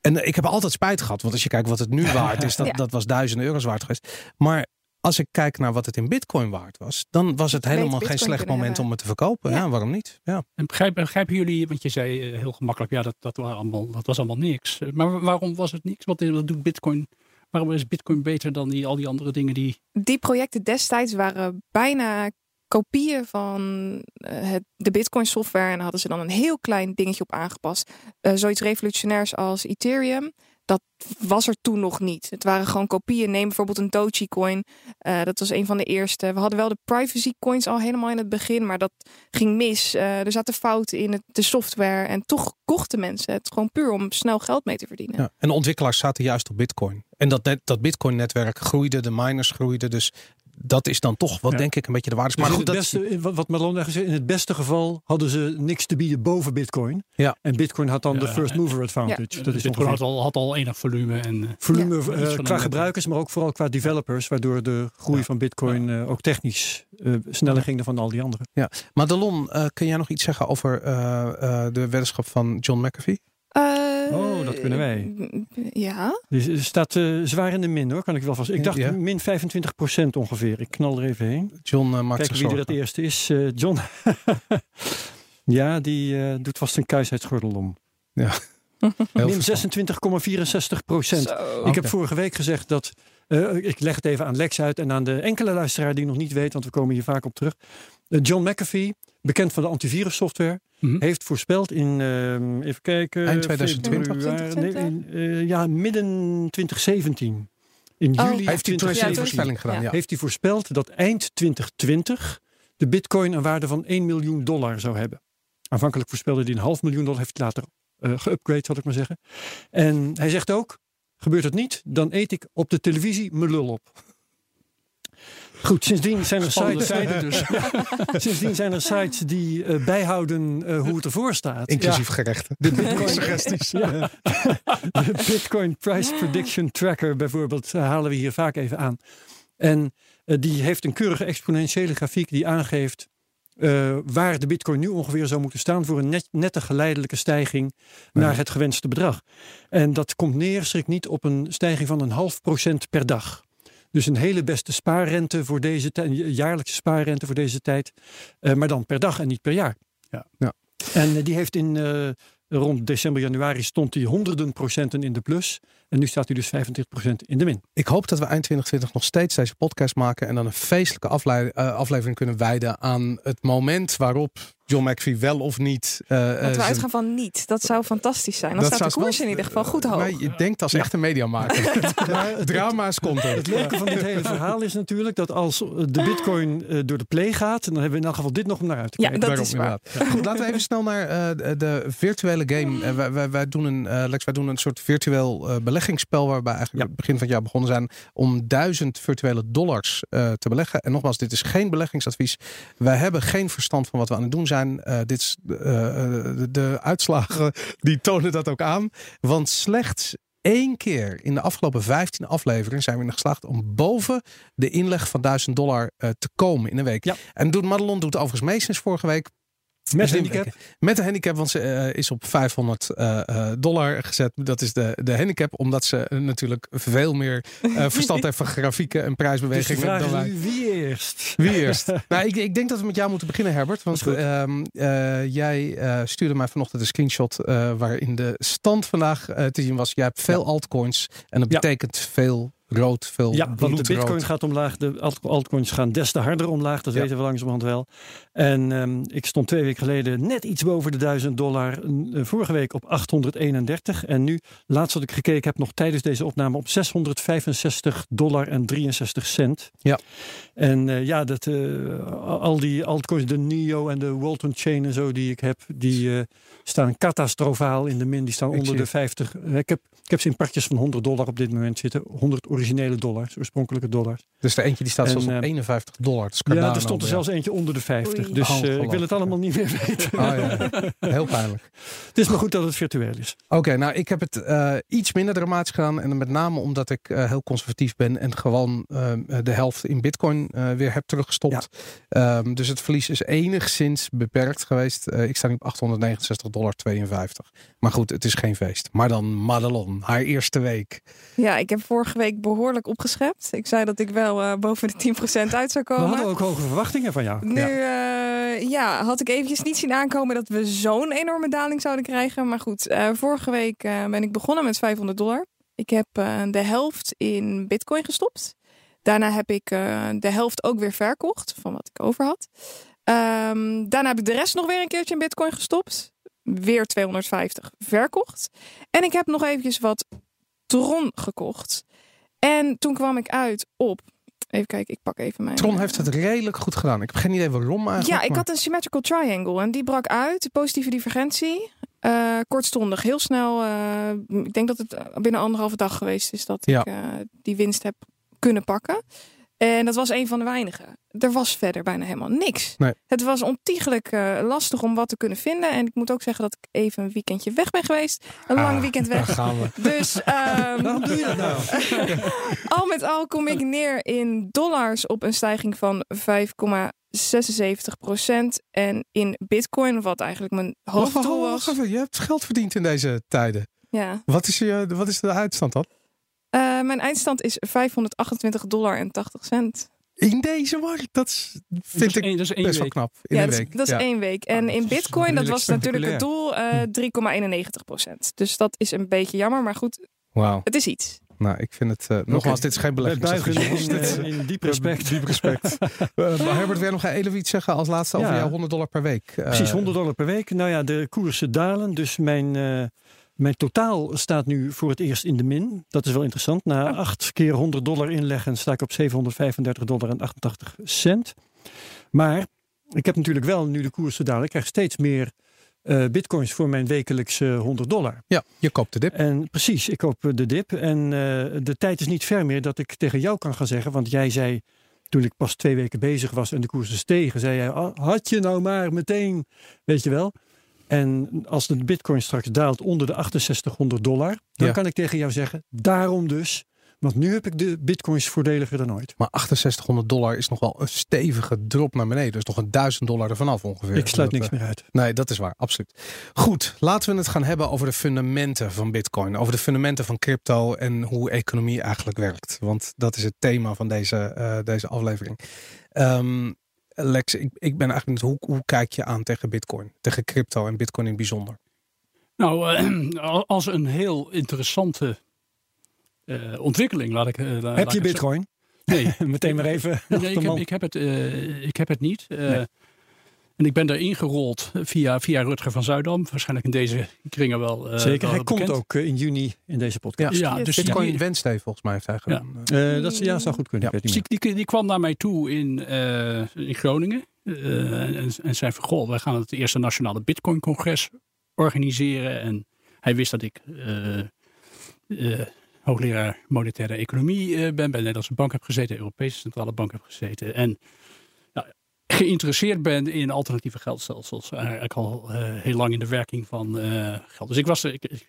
En eh, ik heb altijd spijt gehad. Want als je kijkt wat het nu *laughs* waard is, dat, Ja. dat was duizenden euro's waard geweest. Maar als ik kijk naar wat het in Bitcoin waard was, dan was het helemaal geen slecht moment hebben. om het te verkopen. Ja, Ja. waarom niet? Ja. En begrijp, begrijpen jullie, want je zei eh, heel gemakkelijk, ja, dat, dat, waren allemaal, dat was allemaal niks. Eh, Maar waarom was het niks? Wat, wat doet Bitcoin? Waarom is Bitcoin beter dan die, al die andere dingen die. die projecten destijds waren bijna kopieën van eh, het, de Bitcoin software. En daar hadden ze dan een heel klein dingetje op aangepast. Eh, zoiets revolutionairs als Ethereum. Dat was er toen nog niet. Het waren gewoon kopieën. Neem bijvoorbeeld een Dogecoin. Eh dat was een van de eerste. We hadden wel de privacy coins al helemaal in het begin. Maar dat ging mis. Eh, er zaten fouten in het, de software. En toch kochten mensen het gewoon puur om snel geld mee te verdienen. Ja, en de ontwikkelaars zaten juist op Bitcoin. En dat, net, dat Bitcoin-netwerk groeide, de miners groeiden. Dus dat is dan toch wat Ja. denk ik een beetje de waarde. Dus Maar goed, het dat, beste, in wat- Marlon gezegd, in het beste geval hadden ze niks te bieden boven Bitcoin. Ja. En Bitcoin had dan de Ja, first mover advantage. Dat is Bitcoin had al, had al enig volume. En, eh, volume Ja. eh, qua gebruikers, maar ook vooral qua developers, waardoor de groei Ja. van Bitcoin eh, ook technisch eh, sneller ging dan van al die anderen. Madelon, eh, kun jij nog iets zeggen over eh, eh, de weddenschap van John McAfee? Eh, Oh, dat kunnen wij. Ja. Dus het staat eh, zwaar in de min hoor, kan ik wel vast. Ik dacht Ja. min 25% ongeveer. Ik knal er even heen. John eh, maakt Kijken zich wie er het eerste is. Eh, John. *laughs* ja, die eh, doet vast een kuisheidsgordel om. *laughs* Heel Min verstandig. 26,64 procent. Zo. Ik heb vorige week gezegd dat. eh, ik leg het even aan Lex uit en aan de enkele luisteraar die nog niet weet, want we komen hier vaak op terug. Eh, John McAfee, bekend van de antivirussoftware, Mhm. heeft voorspeld in, ehm, even kijken, Eind 2020? februari- nee, in, eh, ja, midden 2017. In Oh. juli Heeft hij toen een voorspelling gedaan? ja. Heeft hij voorspeld dat eind 2020 de bitcoin een waarde van 1 miljoen dollar zou hebben. Aanvankelijk voorspelde hij een half miljoen dollar, heeft hij later eh geupgrade, zal ik maar zeggen. En hij zegt ook, gebeurt het niet, dan eet ik op de televisie mijn lul op. Goed, sindsdien zijn er Spannende sites, dus. *laughs* sindsdien zijn er sites die eh, bijhouden eh, hoe het ervoor staat. Inclusief gerechten. De Bitcoin, *laughs* Ja. de Bitcoin Price Prediction Tracker bijvoorbeeld eh, halen we hier vaak even aan. En die heeft een keurige exponentiële grafiek die aangeeft eh, waar de bitcoin nu ongeveer zou moeten staan voor een net, nette geleidelijke stijging naar het gewenste bedrag. En dat komt neer, schrik niet, op een stijging van een half procent per dag. Dus een hele beste spaarrente voor deze tijd, een jaarlijkse spaarrente voor deze tijd, eh, maar dan per dag en niet per jaar. Ja. Ja. En eh, die heeft in eh, rond december, januari stond hij honderden procenten in de plus. En nu staat hij dus 25% in de min. Ik hoop dat we eind 2020 nog steeds deze podcast maken en dan een feestelijke eh, aflevering kunnen wijden aan het moment waarop John McVie wel of niet. eh, eh, Dat we zijn- uitgaan van niet. Dat zou fantastisch zijn. Dan Dat staat de zou koers wel- in ieder geval goed hoog. *laughs* Maar je denkt als echte mediamaker. Drama's komt er. Het leuke van dit hele verhaal is natuurlijk dat als eh, de bitcoin eh, door de play gaat, dan hebben we in elk geval dit nog om naar uit te Ja, kijken. dat Daarom, is waar. Goed, laten we even snel naar eh, de, virtuele game. Eh, wij, wij, wij doen een, eh, Lex, wij doen een soort virtueel eh, beleggingsspel waarbij eigenlijk Ja. het begin van het jaar begonnen zijn om duizend virtuele dollars eh, te beleggen. En nogmaals, dit is geen beleggingsadvies. Wij hebben geen verstand van wat we aan het doen zijn. Eh, dit is, eh, eh, de, de uitslagen *laughs* die tonen dat ook aan. Want slechts één keer in de afgelopen 15 afleveringen zijn we erin geslaagd om boven de inleg van 1000 dollar eh, te komen in een week. Ja. En doet Madelon doet overigens mee sinds vorige week. Met handicap. Met een handicap, want ze eh, is op 500 eh, eh, dollar gezet. Dat is de, de handicap, omdat ze natuurlijk veel meer *laughs* verstand heeft van grafieken en Dus prijsbewegingen dan wij. wie eerst? Wie eerst? *laughs* nou, ik, ik denk dat we met jou moeten beginnen, Herbert. Want ehm, eh, jij stuurde mij vanochtend een screenshot waarin de stand vandaag te zien was. Jij hebt veel altcoins en dat Ja. betekent veel rood, veel Ja, want de bitcoin gaat omlaag, de alt- altcoins gaan des te harder omlaag, dat Ja. weten we langzamerhand wel. En ehm, ik stond twee weken geleden net iets boven de 1000 dollar, eh, vorige week op 831 en nu, laatst wat ik gekeken heb, nog tijdens deze opname op 665 dollar en 63 cent. Ja. En eh, ja, dat, eh, al die altcoins, de NIO en de Walton Chain en zo die ik heb, die staan catastrofaal in de min. Die staan Ik onder de het. 50. Ik heb, ik heb ze in pakjes van 100 dollar op dit moment zitten. 100 originele dollars, oorspronkelijke dollars. Dus de eentje die staat En, zelfs op eh, 51 dollar. Dat is Ja, er stond er zelfs eentje onder de 50. Oei. Dus Oh, eh, ik wil het allemaal niet meer *laughs* weten. Oh, ja. Heel pijnlijk. Het is maar goed dat het virtueel is. Oké, nou ik heb het eh, iets minder dramatisch gedaan. En met name omdat ik eh, heel conservatief ben en gewoon eh, de helft in bitcoin eh, weer heb teruggestopt. Ehm, dus het verlies is enigszins beperkt geweest. Eh, ik sta nu op 869,52 dollar. Maar goed, het is geen feest. Maar dan Madelon, haar eerste week. Ja, ik heb vorige week behoorlijk opgeschept. Ik zei dat ik wel eh, boven de 10% uit zou We komen. hadden ook hoge verwachtingen van jou. Nu eh, ja, had ik eventjes niet zien aankomen dat we zo'n enorme daling zouden krijgen. Maar goed, eh, vorige week ben ik begonnen met 500 dollar. Ik heb de helft in bitcoin gestopt. Daarna heb ik de helft ook weer verkocht van wat ik over had. Ehm, daarna heb ik de rest nog weer een keertje in bitcoin gestopt. Weer 250 verkocht. En ik heb nog eventjes wat Tron gekocht. En toen kwam ik uit op... Even kijken, ik pak even mijn... Tron heeft het redelijk goed gedaan. Ik heb geen idee waarom eigenlijk. Ja, ik maar- had een symmetrical triangle en die brak uit. Positieve divergentie. Eh, kortstondig, heel snel. eh, ik denk dat het binnen anderhalve dag geweest is dat Ja. ik eh, die winst heb kunnen pakken. En dat was een van de weinigen. Er was verder bijna helemaal niks. Nee. Het was ontiegelijk eh, lastig om wat te kunnen vinden. En ik moet ook zeggen dat ik even een weekendje weg ben geweest. Een lang Ah, weekend Daar weg. gaan we. Dus ehm, Waarom doe je dat nou? *laughs* al met al kom ik neer in dollars op een stijging van 5,76 procent. En in bitcoin, wat eigenlijk mijn Wacht, wacht, hoofddoel wacht was. even. Je hebt geld verdiend in deze tijden. Ja. Wat is, je, wat is de uitstand dan? Eh, mijn eindstand is 528 dollar en 80 cent. In deze markt? Dat vind is ik één, dat is één best wel knap. In ja, een dat, is- week. dat is Ja. één week. En Ah, in bitcoin, dat was natuurlijk het doel, eh 3,91 procent. Dus dat is een beetje jammer, maar goed, Wauw. het is iets. Nou, ik vind het... eh, nogmaals, dit is geen beleggingsadvies. in, in, in diep respect. Diep respect. *laughs* Maar Herbert, wil jij nog even iets zeggen als laatste over Ja. jouw 100 dollar per week? Eh, Precies, 100 dollar per week. Nou ja, de koersen dalen. Dus mijn, eh, mijn totaal staat nu voor het eerst in de min. Dat is wel interessant. Na acht keer 100 dollar inleggen sta ik op 735 dollar en 88 cent. Maar ik heb natuurlijk wel nu de koersen dalen. Ik krijg steeds meer eh, bitcoins voor mijn wekelijkse 100 dollar. Ja, je koopt de dip. En precies, ik koop eh, de dip. En eh, de tijd is niet ver meer dat ik tegen jou kan gaan zeggen. Want jij zei, toen ik pas twee weken bezig was en de koersen stegen, zei jij, "Ah, had je nou maar meteen, weet je wel. En als de bitcoin straks daalt onder de 6800 dollar, dan Ja. kan ik tegen jou zeggen, daarom dus Want nu heb ik de bitcoins voordeliger dan ooit. Maar 6800 dollar is nog wel een stevige drop naar beneden. Dus nog een 1000 dollar ervan af ongeveer. Ik sluit niks eh, meer uit. Nee, dat is waar, absoluut. Goed, laten we het gaan hebben over de fundamenten van Bitcoin. Over de fundamenten van crypto en hoe economie eigenlijk werkt. Want dat is het thema van deze, eh, deze aflevering. Ehm, Lex, ik, ik ben eigenlijk hoe, hoe kijk je aan tegen Bitcoin? Tegen crypto en Bitcoin in het bijzonder? Nou, eh, *clears throat* als een heel interessante eh, ontwikkeling, laat ik. eh, laat Heb ik je zo- bitcoin? Nee, *laughs* Meteen maar even. Nee, ik, heb, ik, heb het, ik heb het niet. Nee. En ik ben daar ingerold via, via Rutger van Zuidam. Waarschijnlijk in deze kringen wel. eh, Zeker, wel hij komt ook eh, in juni in deze podcast. Ja, Yes. dus Bitcoin die, Wednesday volgens mij heeft hij gedaan. Eh, dat ja, zou goed kunnen. Ja. Die, die, die kwam naar mij toe in, eh, in Groningen. Eh, en, en zei van, goh, wij gaan het eerste nationale Bitcoin-congres organiseren. En hij wist dat ik eh, eh, hoogleraar monetaire economie eh, ben. Bij de Nederlandse Bank heb gezeten, de Europese Centrale Bank heb gezeten. En ja, geïnteresseerd ben in alternatieve geldstelsels. Eigenlijk al eh, heel lang in de werking van eh, geld. Dus ik was, ik,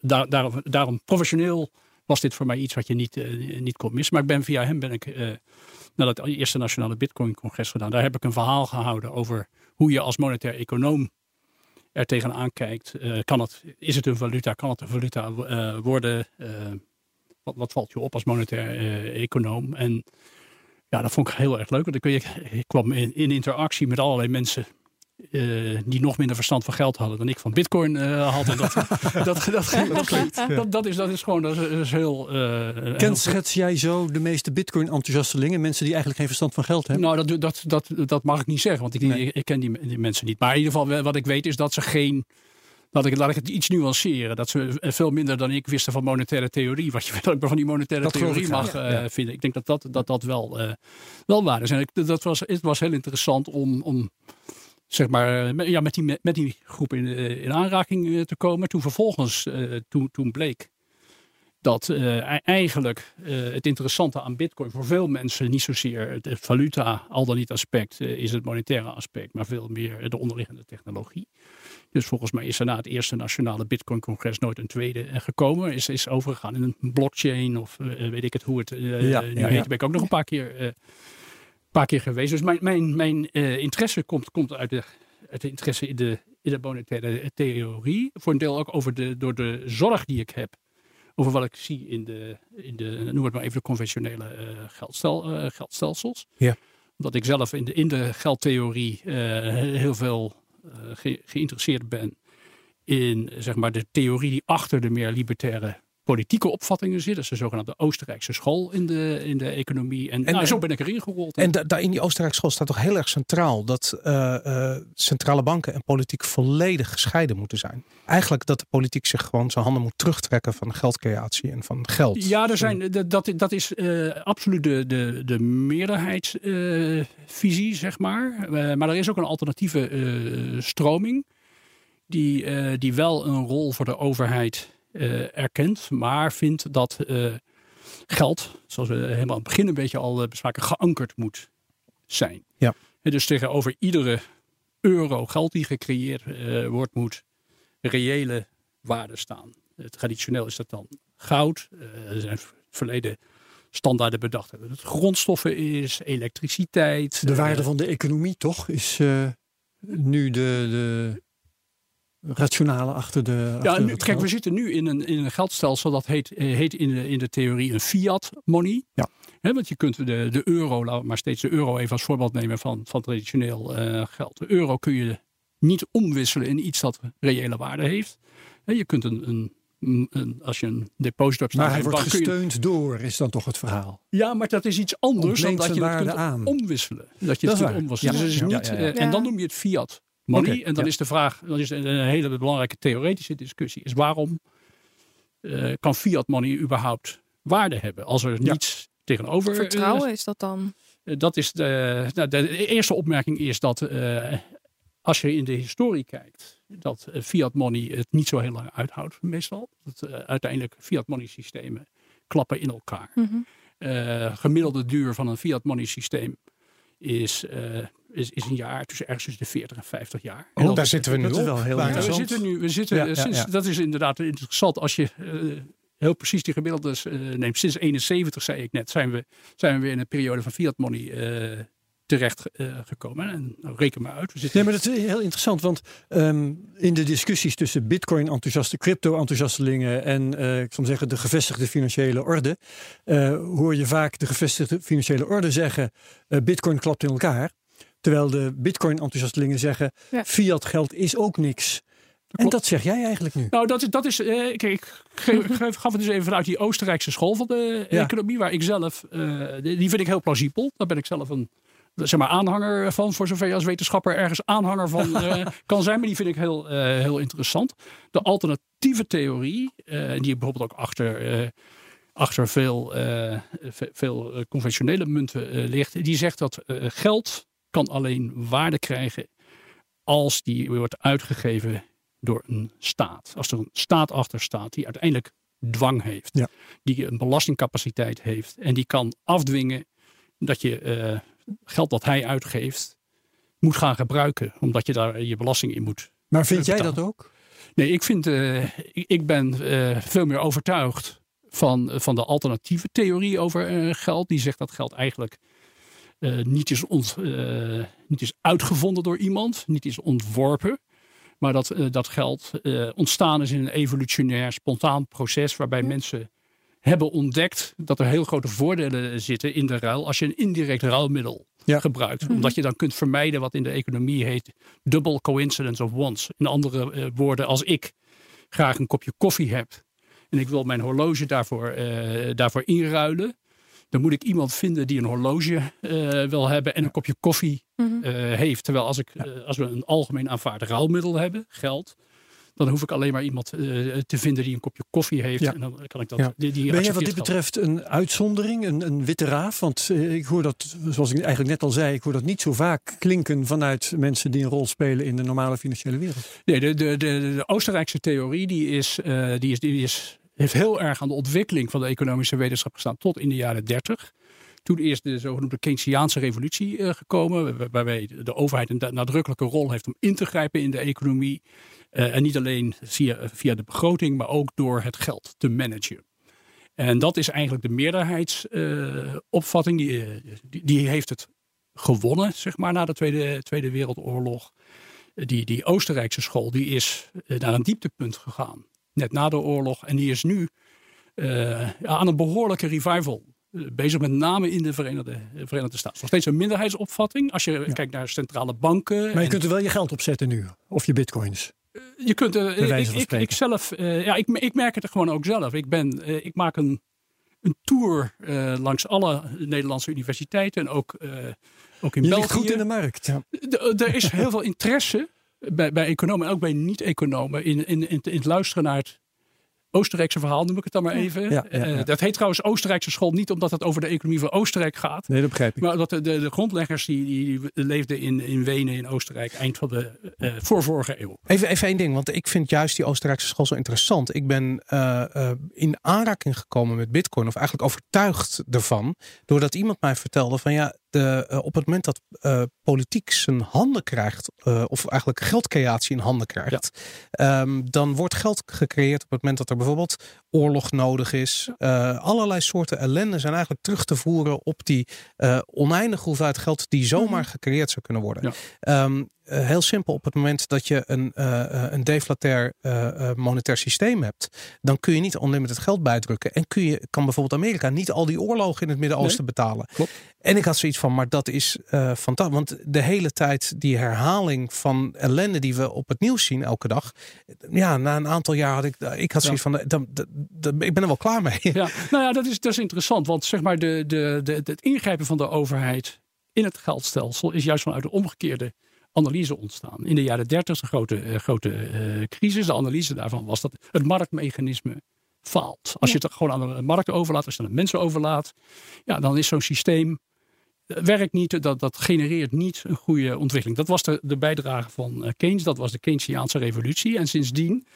daar, daarom, professioneel was dit voor mij iets wat je niet, eh, niet kon missen. Maar ik ben via hem ben ik eh, naar het eerste nationale Bitcoin-congres gedaan. Daar heb ik een verhaal gehouden over hoe je als monetair econoom er tegenaan kijkt. Eh, kan het, is het een valuta? Kan het een valuta eh, worden? Eh, wat, wat valt je op als monetair eh, econoom? En ja, dat vond ik heel erg leuk. Want ik, ik, ik kwam in, in interactie met allerlei mensen eh, die nog minder verstand van geld hadden dan ik van bitcoin eh, had. En dat, *laughs* dat, dat, dat, dat, dat is, dat is gewoon dat is, dat is heel... eh, heel- Kenschets jij zo de meeste bitcoin-enthousiastelingen? Mensen die eigenlijk geen verstand van geld hebben? Nou, dat, dat, dat, dat mag ik niet zeggen, want ik, Nee. ik, ik ken die, die mensen niet. Maar in ieder geval, wat ik weet is dat ze geen. Laat ik, laat ik het iets nuanceren. Dat ze veel minder dan ik wisten van monetaire theorie. Wat je van die monetaire Dat theorie mag eh, ja. vinden. Ik denk dat dat, dat, dat wel, eh, wel waar is. En ik, dat was, het was heel interessant om, om zeg maar, met, ja, met, die, met die groep in, eh, in aanraking te komen. Toen vervolgens, toen, toen bleek dat e- eigenlijk het interessante aan bitcoin voor veel mensen niet zozeer het valuta, al dan niet aspect, is het monetaire aspect, maar veel meer de onderliggende technologie. Dus volgens mij is er na het eerste nationale bitcoin-congres nooit een tweede eh, gekomen. Is, is overgegaan in een blockchain of eh, weet ik het hoe het eh, Ja, nu ja, heet. ja. Ben ik ook nog een paar keer, eh, paar keer geweest. Dus mijn, mijn, mijn eh, interesse komt, komt uit, de, uit de interesse in de, in de monetaire theorie. Voor een deel ook over de, door de zorg die ik heb over wat ik zie in de, in de noem het maar even de conventionele eh, geldstel, eh, geldstelsels. Ja. Omdat ik zelf in de, in de geldtheorie eh, heel veel eh, ge- geïnteresseerd ben in zeg maar, de theorie die achter de meer libertaire politieke opvattingen zit. Dat is de zogenaamde Oostenrijkse school in de, in de economie. En, En- nou, zo en- ben ik erin gerold. En da- daar in die Oostenrijkse school staat toch heel erg centraal dat eh, eh, centrale banken en politiek volledig gescheiden moeten zijn. Eigenlijk dat de politiek zich gewoon zijn handen moet terugtrekken van geldcreatie en van geld. Ja, er zijn, dat- dat, dat is eh, absoluut de, de, de meerderheidsvisie, zeg maar. Eh, maar er is ook een alternatieve eh, stroming. Die, eh, die wel een rol voor de overheid eh, erkent. Maar vindt dat eh, geld, zoals we helemaal aan het begin een beetje al eh, bespraken, geankerd moet zijn. Ja. En dus tegenover iedere euro geld die gecreëerd eh, wordt, moet reële waarde staan. Eh, traditioneel is dat dan goud. Eh, er zijn verleden standaarden bedacht dat het grondstoffen is, elektriciteit. De waarde eh, van de economie toch is eh, nu de, de rationale achter de. Ja, achter nu, het kijk, we zitten nu in een, in een geldstelsel dat heet, eh, heet in, de, in de theorie een fiat money. Ja. Hè, want je kunt de, de euro, maar steeds de euro even als voorbeeld nemen van, van traditioneel eh, geld. De euro kun je niet omwisselen in iets dat reële waarde heeft. Hè, je kunt een, een, een- als je een deposito hebt staan Maar hij wordt je- gesteund door, is dan toch het verhaal. Ja, maar dat is iets anders dan Ontleent dat je het kunt waarde aan. omwisselen. Dat je Dat het kunt omwisselen. Ja. Dus het is niet, ja, ja. eh, En dan noem je het fiat money. En dan ja. is de vraag, dan is een hele belangrijke theoretische discussie, is waarom eh, kan fiat money überhaupt waarde hebben als er Ja. niets tegenover eh, Vertrouwen is dat dan? eh, dat is de, nou, de eerste opmerking is dat eh, als je in de historie kijkt, dat fiat money het niet zo heel lang uithoudt meestal. Dat uiteindelijk fiat money systemen klappen in elkaar. Mhm. Eh, gemiddelde duur van een fiat money systeem is, eh, is, is een jaar tussen ergens tussen de 40 en 50 jaar. En Oh, dat- daar zitten we nu dat is op. wel heel ja, we zitten nu, we zitten, Ja, ja, sinds, ja. dat is inderdaad interessant als je, eh, heel precies die gemiddeldes uh, neemt, sinds 71 zei ik net, zijn we, zijn we weer in een periode van fiat money uh, terecht uh, gekomen. En nou, reken maar uit. We zitten... Nee, maar dat is heel interessant, want um, in de discussies tussen bitcoin-enthousiaste, crypto-enthousiastelingen en ik zal zeggen de gevestigde financiële orde, hoor je vaak de gevestigde financiële orde zeggen, bitcoin klapt in elkaar. Terwijl de bitcoin-enthousiastelingen zeggen, ja. fiat geld is ook niks. En dat zeg jij eigenlijk nu? Nou, dat is, dat is eh, ik, ik gaf het dus even vanuit die Oostenrijkse school van de economie, waar ik zelf, uh, die vind ik heel plausibel. Daar ben ik zelf een zeg maar, aanhanger van, voor zover je als wetenschapper ergens aanhanger van uh, *laughs* kan zijn. Maar die vind ik heel, uh, heel interessant. De alternatieve theorie, die bijvoorbeeld ook achter, achter veel, veel conventionele munten ligt, die zegt dat geld kan alleen waarde krijgen als die wordt uitgegeven door een staat. Als er een staat achter staat die uiteindelijk dwang heeft, ja. die een belastingcapaciteit heeft en die kan afdwingen dat je uh, geld dat hij uitgeeft moet gaan gebruiken, omdat je daar je belasting in moet. Maar vind jij dat ook? Nee, ik, vind, uh, ik, ik, ben uh, veel meer overtuigd van, van de alternatieve theorie over geld. Die zegt dat geld eigenlijk niet, is ont, niet is uitgevonden door iemand, niet is ontworpen. Maar dat, uh, dat geld ontstaan is in een evolutionair, spontaan proces waarbij mensen hebben ontdekt dat er heel grote voordelen zitten in de ruil als je een indirect ruilmiddel gebruikt. Mhm. Omdat je dan kunt vermijden wat in de economie heet double coincidence of wants. In andere woorden, als ik graag een kopje koffie heb en ik wil mijn horloge daarvoor, daarvoor inruilen, dan moet ik iemand vinden die een horloge uh, wil hebben en een kopje koffie uh, heeft. Terwijl als, ik, uh, als we een algemeen aanvaard ruilmiddel hebben, geld, dan hoef ik alleen maar iemand te vinden die een kopje koffie heeft. Ja. En dan kan ik dat. Ja. Die, die ben jij wat dit betreft een uitzondering, een, een witte raaf? Want ik hoor dat, zoals ik eigenlijk net al zei, ik hoor dat niet zo vaak klinken vanuit mensen die een rol spelen in de normale financiële wereld. Nee, de, de, de, de Oostenrijkse theorie die is, die is, die is heeft heel erg aan de ontwikkeling van de economische wetenschap gestaan tot in de jaren 30. Toen eerst de zogenoemde Keynesiaanse revolutie uh, gekomen, waarbij de overheid een nadrukkelijke rol heeft om in te grijpen in de economie. Uh, en niet alleen via, de begroting, maar ook door het geld te managen. En dat is eigenlijk de meerderheidsopvatting. Die, die, die, heeft het gewonnen, zeg maar, na de Tweede, Tweede Wereldoorlog. Die, die Oostenrijkse school die is naar een dieptepunt gegaan net na de oorlog. En die is nu uh, aan een behoorlijke revival uh, bezig, met name in de Verenigde, Verenigde Staten. Nog steeds een minderheidsopvatting als je kijkt naar centrale banken. Maar je kunt er wel je geld op zetten nu, of je bitcoins. Je kunt er, ik, ik, ik, zelf, uh, ja, ik, ik merk het er gewoon ook zelf. Ik, ben, ik maak een, een tour langs alle Nederlandse universiteiten en ook, ook in je België. goed in de markt. Ja. Er is heel veel interesse bij, bij economen en ook bij niet-economen in, in, in, in het luisteren naar het Oostenrijkse verhaal, noem ik het dan maar even. Ja, eh, dat heet trouwens Oostenrijkse school niet omdat het over de economie van Oostenrijk gaat. Nee, dat begrijp ik. Maar dat de, de, de grondleggers die, die, leefden in, in Wenen in Oostenrijk eind van de uh, voorvorige eeuw. Even, even één ding, want ik vind juist die Oostenrijkse school zo interessant. Ik ben uh, in aanraking gekomen met bitcoin, of eigenlijk overtuigd ervan, doordat iemand mij vertelde van ja, de, op het moment dat politiek zijn handen krijgt, of eigenlijk geldcreatie in handen krijgt, um, dan wordt geld gecreëerd op het moment dat er bijvoorbeeld oorlog nodig is. Uh, allerlei soorten ellende zijn eigenlijk terug te voeren op die uh, oneindige hoeveelheid geld die zomaar mhm. gecreëerd zou kunnen worden. Ja. Um, uh, heel simpel, op het moment dat je een, een deflatair monetair systeem hebt, dan kun je niet onlimited geld bijdrukken. En kun je, kan bijvoorbeeld Amerika niet al die oorlogen in het Midden-Oosten betalen. Klopt. En ik had zoiets van, maar dat is fantastisch. Want de hele tijd die herhaling van ellende die we op het nieuws zien elke dag. Ja, na een aantal jaar had ik, ik had zoiets van, ik ben er wel klaar mee. Ja, nou ja, dat is, dat is interessant. Want zeg maar, de, de, de, het ingrijpen van de overheid in het geldstelsel is juist vanuit de omgekeerde analyse ontstaan. In de jaren dertig, een grote, uh, grote uh, crisis. De analyse daarvan was dat het marktmechanisme faalt. Als je het gewoon aan de markt overlaat, als je het aan de mensen overlaat, ja, dan is zo'n systeem eh, werkt niet, dat, dat genereert niet een goede ontwikkeling. Dat was de, de bijdrage van Keynes, dat was de Keynesiaanse revolutie. En sindsdien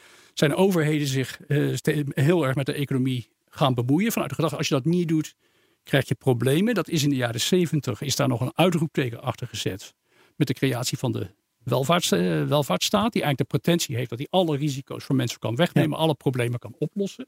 zijn overheden zich uh, heel erg met de economie gaan bemoeien. Vanuit de gedachte, als je dat niet doet, krijg je problemen. Dat is in de jaren zeventig, is daar nog een uitroepteken achter gezet. Met de creatie van de welvaarts, uh, welvaartsstaat. Die eigenlijk de pretentie heeft dat hij alle risico's voor mensen kan wegnemen. Alle problemen kan oplossen.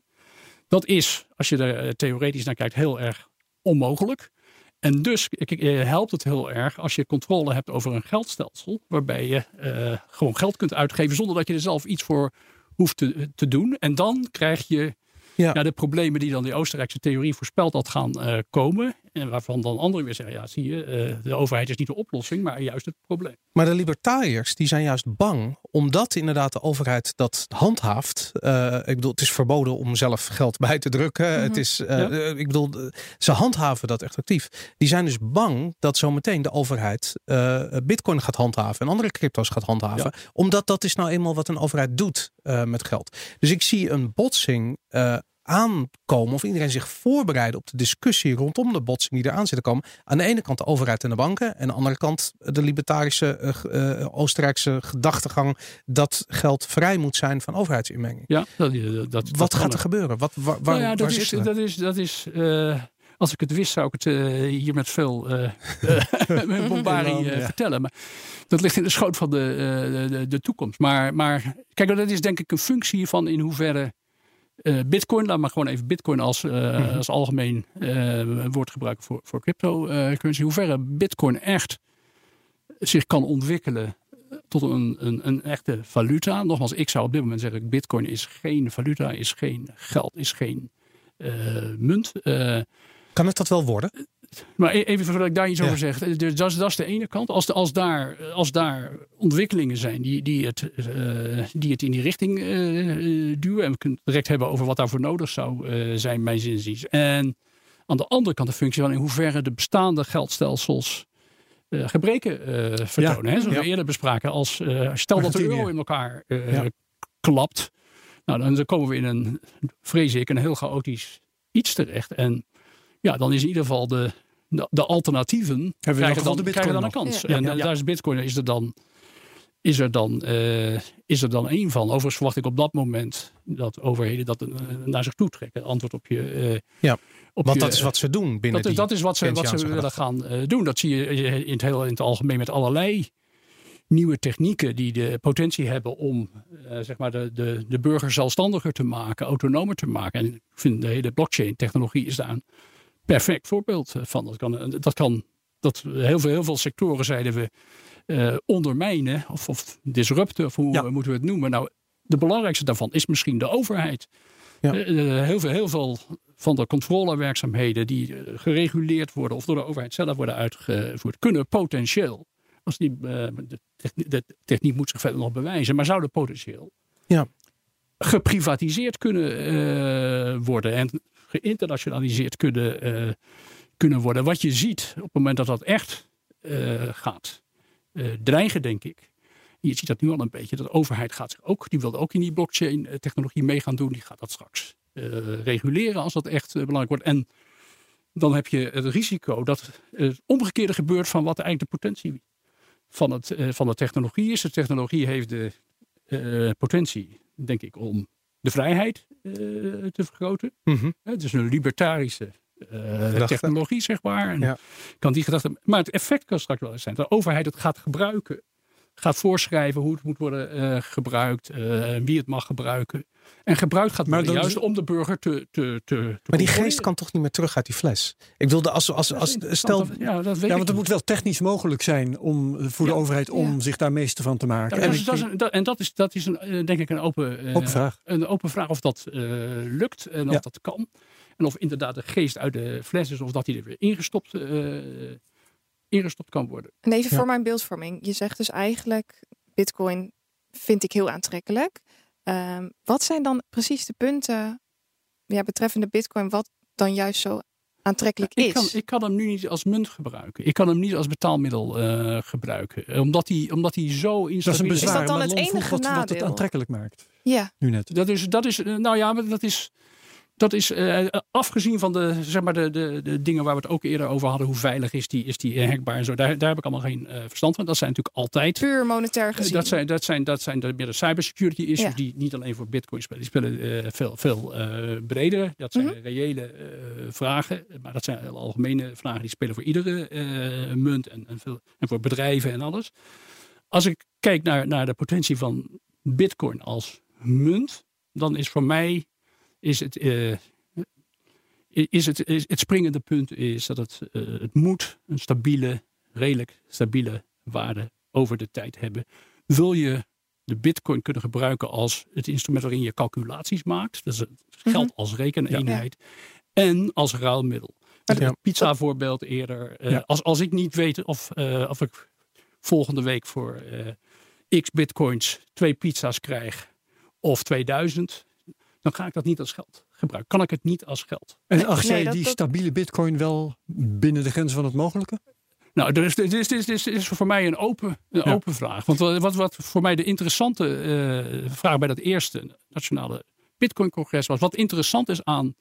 Dat is, als je er eh, theoretisch naar kijkt, heel erg onmogelijk. En dus eh, helpt het heel erg als je controle hebt over een geldstelsel. Waarbij je eh, gewoon geld kunt uitgeven zonder dat je er zelf iets voor hoeft te, te doen. En dan krijg je Ja. ja. de problemen die dan die Oostenrijkse theorie voorspelt dat gaan eh, komen. En waarvan dan anderen weer zeggen, ja zie je, eh, de overheid is niet de oplossing, maar juist het probleem. Maar de libertariërs die zijn juist bang, omdat inderdaad de overheid dat handhaaft. Eh, ik bedoel, het is verboden om zelf geld bij te drukken. Het is, eh, Ja. ik bedoel, ze handhaven dat echt actief. Die zijn dus bang dat zometeen de overheid Bitcoin gaat handhaven en andere crypto's gaat handhaven, omdat dat is nou eenmaal wat een overheid doet met geld. Dus ik zie een botsing. Eh, aankomen of iedereen zich voorbereiden op de discussie rondom de botsing die eraan zit te komen. Aan de ene kant de overheid en de banken en aan de andere kant de libertarische eh, eh, Oostenrijkse gedachtegang dat geld vrij moet zijn van overheidsinmenging. Ja, dat, dat, dat Wat gaat er gebeuren? Wat, waar, waar, nou ja, waar dat is, dat is, dat is eh, als ik het wist, zou ik het eh, hier met veel eh *laughs* eh, eh, Ja. vertellen. Maar dat ligt in de schoot van de, eh, de, de toekomst. Maar, maar kijk, dat is denk ik een functie van in hoeverre eh, Bitcoin, laat maar gewoon even Bitcoin als, eh, als algemeen eh, woord gebruiken voor, voor cryptocurrency. In hoeverre Bitcoin echt zich kan ontwikkelen tot een, een, een echte valuta. Nogmaals, ik zou op dit moment zeggen: Bitcoin is geen valuta, is geen geld, is geen munt. Kan het dat wel worden? Maar e- even voordat ik daar iets Ja. over zeg. Dus dat, is, dat is de ene kant. Als, de, als, daar, als daar ontwikkelingen zijn die, die, het, eh, die het in die richting eh, duwen. En we kunnen het direct hebben over wat daarvoor nodig zou eh, zijn, mijn zinziens. En aan de andere kant de functie van in hoeverre de bestaande geldstelsels gebreken vertonen. hè? Zoals Ja. we eerder bespraken. Als, stel dat de euro in elkaar Ja. klapt. Nou, dan dan komen we in een, vrees ik, een heel chaotisch iets terecht. En ja, dan is in ieder geval de, de, alternatieven krijgen dan, de krijgen dan een kans. Ja, en eh, daar is Bitcoin is er dan, is er dan, eh, is er dan één van. Overigens verwacht ik op dat moment dat overheden dat eh, naar zich toe trekken. Antwoord op je. eh, Ja, op Want je- dat is wat ze doen binnen dat, die dat is wat ze, wat ze willen gaan doen. Dat zie je in het, heel, in het algemeen met allerlei nieuwe technieken die de potentie hebben om zeg maar de, de, de burger zelfstandiger te maken, autonomer te maken. En ik vind de hele blockchain-technologie is daar een perfect voorbeeld eh, van. Dat kan, dat kan dat heel, veel, heel veel sectoren zeiden we eh, ondermijnen of, of disrupten, of hoe Ja. eh, moeten we het noemen. Nou, de belangrijkste daarvan is misschien de overheid. Ja. Eh, eh, heel, veel, heel veel van de controlewerkzaamheden die eh, gereguleerd worden of door de overheid zelf worden uitgevoerd, kunnen potentieel, als die, eh, de, techniek, de techniek moet zich verder nog bewijzen, maar zouden potentieel Ja. geprivatiseerd kunnen eh, worden en geïnternationaliseerd kunnen, eh, kunnen worden. Wat je ziet op het moment dat dat echt eh, gaat eh, dreigen, denk ik. Je ziet dat nu al een beetje. Dat de overheid gaat zich ook, die wilde ook in die blockchain technologie mee gaan doen. Die gaat dat straks reguleren als dat echt belangrijk wordt. En dan heb je het risico dat het omgekeerde gebeurt van wat eigenlijk de potentie van, het, van de technologie is. De technologie heeft de potentie, denk ik, om de vrijheid eh, te vergroten. Mhm. Het is een libertarische eh, technologie, zeg maar. En Ja. kan die gedachte, maar het effect kan straks wel eens zijn dat de overheid het gaat gebruiken. Gaat voorschrijven hoe het moet worden eh, gebruikt, eh, wie het mag gebruiken. En gebruikt gaat Maar worden dan juist om de burger te, te, te, te Maar die geest kan toch niet meer terug uit die fles? Ik wilde als, als, als, stel, ja, dat weet Ja, want het moet wel technisch mogelijk zijn om, eh, voor de overheid om Ja. zich daar meester van te maken. Ja, en dat is, ik- dat is een- dat- en dat is, dat is een, denk ik een open, eh, Open vraag. een open vraag of dat eh, lukt en of Ja. dat kan. En of inderdaad de geest uit de fles is of dat die er weer ingestopt, eh, ingestopt kan worden. En even Ja. voor mijn beeldvorming. Je zegt dus eigenlijk, bitcoin vind ik heel aantrekkelijk. Ehm, wat zijn dan precies de punten ja, betreffende bitcoin wat dan juist zo aantrekkelijk is? Ik kan, ik kan hem nu niet als munt gebruiken. Ik kan hem niet als betaalmiddel eh, gebruiken. Omdat hij, omdat hij zo dat is een instabiel is. bezwaar. dat dan het enige wat, wat het aantrekkelijk maakt. Ja, Nu net. Dat is, dat is, eh, nou ja, maar dat is, dat is eh, afgezien van de, zeg maar de, de, de dingen waar we het ook eerder over hadden. Hoe veilig is die, is die eh, hackbaar en zo. Daar, daar heb ik allemaal geen eh, verstand van. Dat zijn natuurlijk altijd puur monetair gezien. Dat zijn, dat zijn, dat zijn de, meer de cybersecurity issues Ja. die niet alleen voor bitcoin spelen. Die spelen eh, veel, veel eh, breder. Dat zijn Mhm. reële eh, vragen. Maar dat zijn heel algemene vragen die spelen voor iedere eh, munt en, en, veel, en voor bedrijven en alles. Als ik kijk naar, naar de potentie van bitcoin als munt, dan is voor mij is het, eh, is het, is, het springende punt is dat het, eh, het moet een stabiele, redelijk stabiele waarde over de tijd hebben. Wil je de bitcoin kunnen gebruiken als het instrument waarin je calculaties maakt. Dus het geld als rekeneenheid. En als ruilmiddel. Het pizza voorbeeld eerder. Eh, als, als ik niet weet of, of ik volgende week voor x bitcoins twee pizza's krijg of 2000, dan ga ik dat niet als geld gebruiken. Kan ik het niet als geld? En acht nee, jij dat- die stabiele bitcoin wel binnen de grenzen van het mogelijke? Nou, er is, dit is, is, dit is voor mij een open, een Ja. open vraag. Want wat, wat, wat voor mij de interessante eh, vraag bij dat eerste nationale Bitcoin-congres was. Wat interessant is aan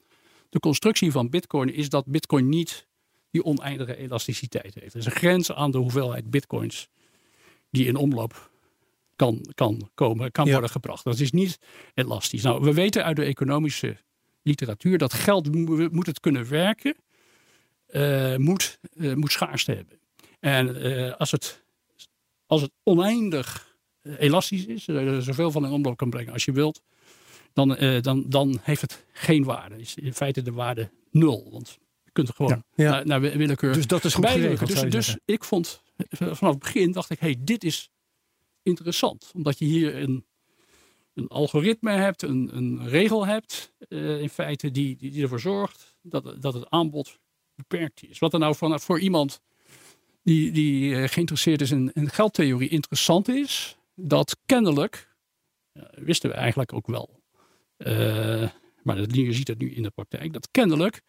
de constructie van Bitcoin, is dat Bitcoin niet die oneindige elasticiteit heeft. Er is een grens aan de hoeveelheid Bitcoins die in omloop kan, kan, komen, kan Ja. worden gebracht. Dat is niet elastisch. Nou, we weten uit de economische literatuur dat geld mo- moet het kunnen werken, eh, moet, eh, moet schaarste hebben. En eh, als, het, als het oneindig elastisch is, er zoveel van in omloop kan brengen als je wilt, dan, dan, dan heeft het geen waarde. Is in feite de waarde nul. Want je kunt er gewoon Ja. Naar, naar willekeur Dus dat is goed geregeld, Dus, dus ik vond vanaf het begin dacht ik, hey, dit is interessant. Omdat je hier een, een algoritme hebt, een, een regel hebt, eh, in feite, die, die, ervoor zorgt dat, dat het aanbod beperkt is. Wat er nou van, voor iemand die, die eh, geïnteresseerd is in, in geldtheorie interessant is, dat kennelijk, wisten we eigenlijk ook wel, eh, maar dat- je ziet het nu in de praktijk, dat kennelijk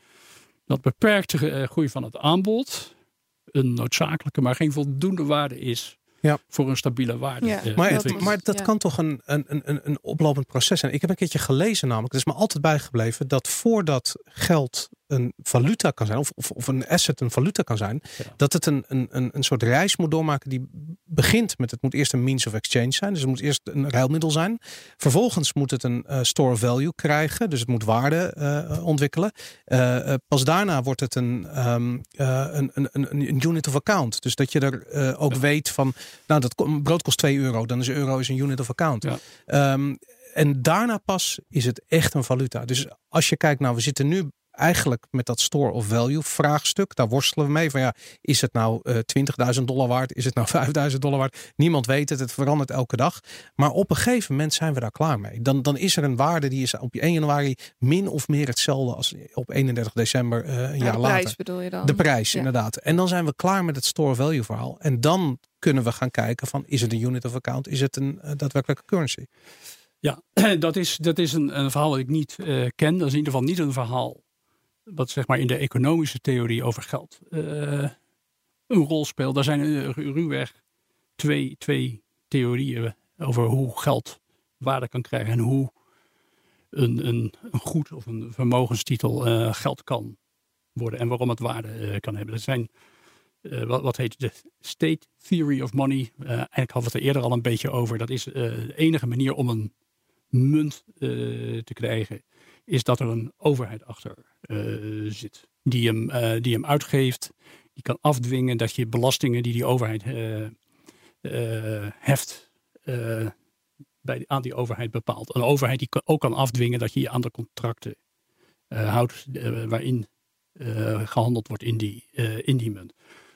dat beperkte groei van het aanbod een noodzakelijke, maar geen voldoende waarde is Ja. voor een stabiele waarde. Ja. eh, Maar, Dat maar dat ja. kan toch een, een, een, een oplopend proces zijn. Ik heb een keertje gelezen namelijk, het is me altijd bijgebleven, dat voordat geld een valuta kan zijn, of, of, of een asset een valuta kan zijn, Ja. dat het een, een, een, een soort reis moet doormaken die begint met het moet eerst een means of exchange zijn. Dus het moet eerst een ruilmiddel zijn. Vervolgens moet het een eh, store of value krijgen, dus het moet waarde eh, ontwikkelen. Eh, pas daarna wordt het een, ehm, eh, een, een, een, een unit of account. Dus dat je er ook weet van, nou dat brood kost 2 euro, dan is een euro is een unit of account. Ja. Ehm, en daarna pas is het echt een valuta. Dus als je kijkt, nou we zitten nu eigenlijk met dat store of value vraagstuk. Daar worstelen we mee van ja, is het nou eh 20.000 dollar waard? Is het nou *laughs* 5.000 dollar waard? Niemand weet het, het verandert elke dag. Maar op een gegeven moment zijn we daar klaar mee. Dan, dan is er een waarde die is op 1 januari min of meer hetzelfde als op 31 december eh, een Ja, jaar de later. prijs bedoel je dan? De prijs, Ja. inderdaad. En dan zijn we klaar met het store value verhaal. En dan kunnen we gaan kijken van is het een unit of account? Is het een eh, daadwerkelijke currency? Ja, *clears throat* dat is, dat is een, een verhaal dat ik niet eh, ken. Dat is in ieder geval niet een verhaal wat zeg maar in de economische theorie over geld eh, een rol speelt. Daar zijn eh, ru- ruwweg twee, twee theorieën over hoe geld waarde kan krijgen en hoe een, een, een goed of een vermogenstitel eh, geld kan worden en waarom het waarde kan hebben. Dat zijn wat, wat heet de state theory of money. Eigenlijk hadden we het er eerder al een beetje over. Dat is de enige manier om een munt te krijgen, is dat er een overheid achter zit. Die hem, eh, die hem uitgeeft, die kan afdwingen dat je belastingen die die overheid eh, eh, heft, eh, bij, aan die overheid bepaalt. Een overheid die ook kan afdwingen dat je je aan de contracten eh, houdt eh, waarin eh, gehandeld wordt in die, eh, in die munt.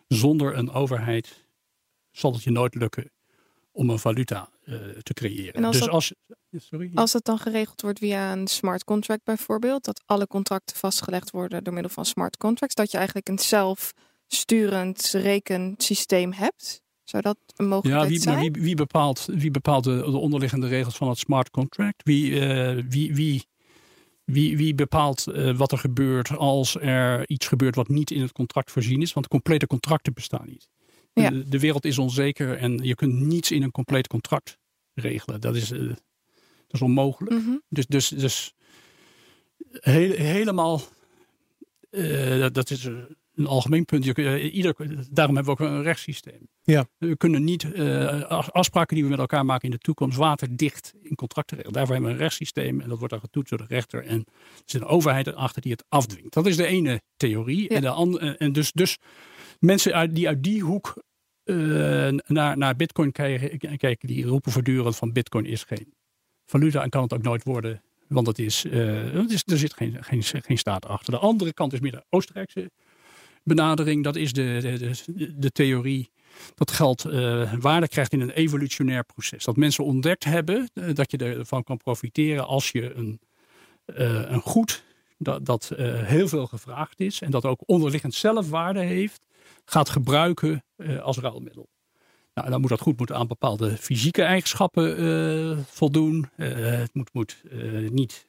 Zonder een overheid zal het je nooit lukken om een valuta eh, te creëren. En als dus dat- als, sorry? Als dat dan geregeld wordt via een smart contract bijvoorbeeld, dat alle contracten vastgelegd worden door middel van smart contracts, dat je eigenlijk een zelfsturend rekensysteem hebt, zou dat een Ja, mogelijkheid wie, maar zijn? wie, wie bepaalt, wie bepaalt de, de onderliggende regels van het smart contract? Wie, eh, wie, wie, wie, wie bepaalt eh, wat er gebeurt als er iets gebeurt wat niet in het contract voorzien is? Want complete contracten bestaan niet. Ja. De, de wereld is onzeker en je kunt niets in een compleet contract regelen. Dat is, eh, dat is onmogelijk. Mhm. Dus, dus, dus heel, helemaal, eh, dat, dat is een algemeen punt. Je, eh, ieder, daarom hebben we ook een rechtssysteem. Ja. We kunnen niet afspraken die we met elkaar maken in de toekomst waterdicht in contracten regelen. Daarvoor hebben we een rechtssysteem en dat wordt dan getoetst door de rechter. En er zit een overheid erachter die het afdwingt. Dat is de ene theorie. Ja. En, de andere, en dus, dus mensen uit, die uit die hoek eh, naar, naar bitcoin kijken, die roepen voortdurend van bitcoin is geen valuta en kan het ook nooit worden Want het is, eh, het is, er zit geen, geen, geen staat achter. De andere kant is meer de Oostenrijkse benadering. Dat is de, de, de, theorie dat geld eh, waarde krijgt in een evolutionair proces. Dat mensen ontdekt hebben dat je ervan kan profiteren als je een, een goed dat, dat heel veel gevraagd is en dat ook onderliggend zelf waarde heeft, gaat gebruiken eh, als ruilmiddel. Nou, dan moet dat goed moet aan bepaalde fysieke eigenschappen eh, voldoen. Eh, het moet, moet niet,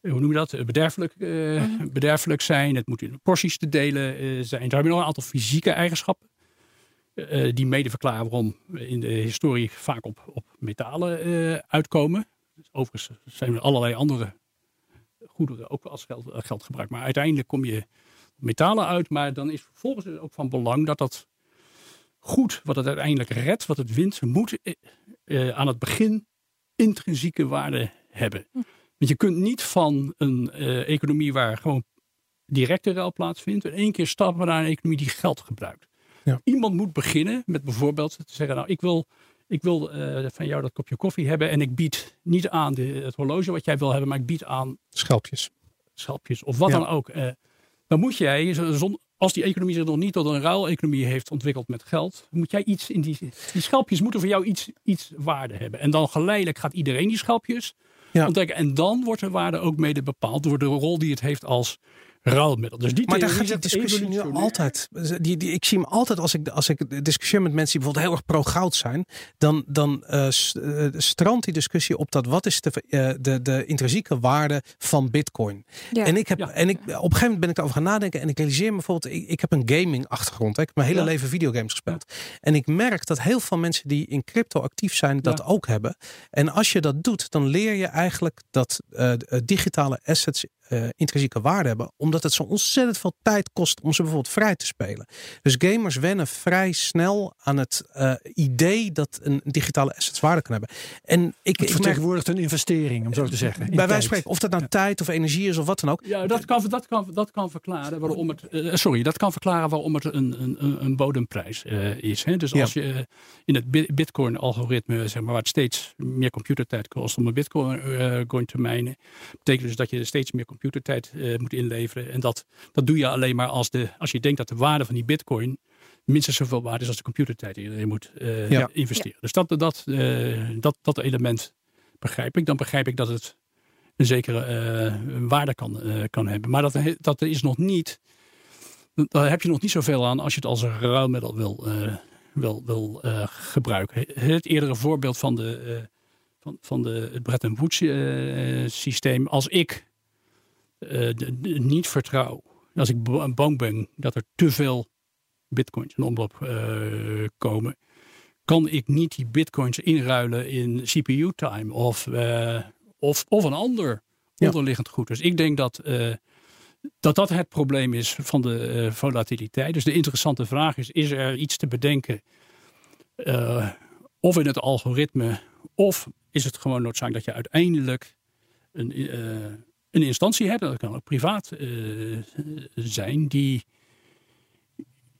hoe noem je dat, bederfelijk, Mhm. bederfelijk zijn. Het moet in porties te delen zijn. Er hebben nog een aantal fysieke eigenschappen. die mede verklaren waarom we in de historie vaak op, op metalen uitkomen. Dus overigens zijn er allerlei andere goederen ook als geld, geld gebruikt. Maar uiteindelijk kom je metalen uit. Maar dan is vervolgens ook van belang dat dat goed, wat het uiteindelijk redt, wat het wint, moet eh, eh, aan het begin intrinsieke waarde hebben. Want je kunt niet van een eh, economie waar gewoon directe ruil plaatsvindt, in één keer stappen naar een economie die geld gebruikt. Ja. Iemand moet beginnen met bijvoorbeeld te zeggen, nou ik wil, ik wil eh, van jou dat kopje koffie hebben en ik bied niet aan de, het horloge wat jij wil hebben, maar ik bied aan Schelpjes. schelpjes of wat Ja. dan ook. Dan moet jij, als die economie zich nog niet tot een ruileconomie heeft ontwikkeld met geld, moet jij iets in die. Die schelpjes moeten voor jou iets, iets waarde hebben. En dan geleidelijk gaat iedereen die schelpjes Ja. ontdekken. En dan wordt de waarde ook mede bepaald door de rol die het heeft als ruilmiddel. Dus die Maar daar gaat die discussie nu altijd. Die, die, ik zie hem altijd als ik, als ik discussieer met mensen die bijvoorbeeld heel erg pro-goud zijn. Dan, dan eh, s- eh, strandt die discussie op dat wat is de, eh, de, de intrinsieke waarde van bitcoin. Ja. En, ik heb, Ja. en ik, op een gegeven moment ben ik erover gaan nadenken. En ik realiseer me bijvoorbeeld, ik, ik heb een gaming achtergrond. hè. Ik heb mijn hele Ja. leven videogames gespeeld. En ik merk dat heel veel mensen die in crypto actief zijn, dat Ja. ook hebben. En als je dat doet, dan leer je eigenlijk dat eh, eh, digitale assets eh, intrinsieke waarde hebben. Omdat het zo ontzettend veel tijd kost om ze bijvoorbeeld vrij te spelen. Dus gamers wennen vrij snel aan het eh, idee dat een digitale assets waarde kan hebben. En ik, Het ik merk vertegenwoordigt een investering, om zo te zeggen. in bij wijze spreken, of dat nou tijd of energie is of wat dan ook. Ja, dat kan, dat kan, dat kan verklaren waarom het. eh, sorry, dat kan verklaren waarom het een, een, een- bodemprijs eh, is. Hè? Dus Ja. als je eh, in het bi- Bitcoin-algoritme, zeg maar, waar het steeds meer computertijd kost om een Bitcoin eh, coin te mijnen, betekent dus dat je steeds meer computertijd eh, moet inleveren. En dat, dat doe je alleen maar als, de, als je denkt dat de waarde van die Bitcoin minstens zoveel waard is als de computertijd die je moet eh, Ja. investeren. Dus dat, dat, eh, dat, dat element begrijp ik. Dan begrijp ik dat het een zekere waarde kan, kan hebben. Maar dat, dat is nog niet. Daar heb je nog niet zoveel aan als je het als een ruilmiddel wil, wil, wil gebruiken. Het eerdere voorbeeld van, de, van, van de, het Bretton Woods eh, systeem. Als ik de- de- niet vertrouw, als ik ba- bang ben dat er te veel bitcoins in omloop eh, komen, kan ik niet die bitcoins inruilen in CPU-time of, eh, of, of een ander Ja. onderliggend goed. Dus ik denk dat, eh, dat dat het probleem is van de eh, volatiliteit. Dus de interessante vraag is, is er iets te bedenken eh, of in het algoritme of is het gewoon noodzakelijk dat je uiteindelijk een, eh, een instantie hebt, dat kan ook privaat eh, zijn, die,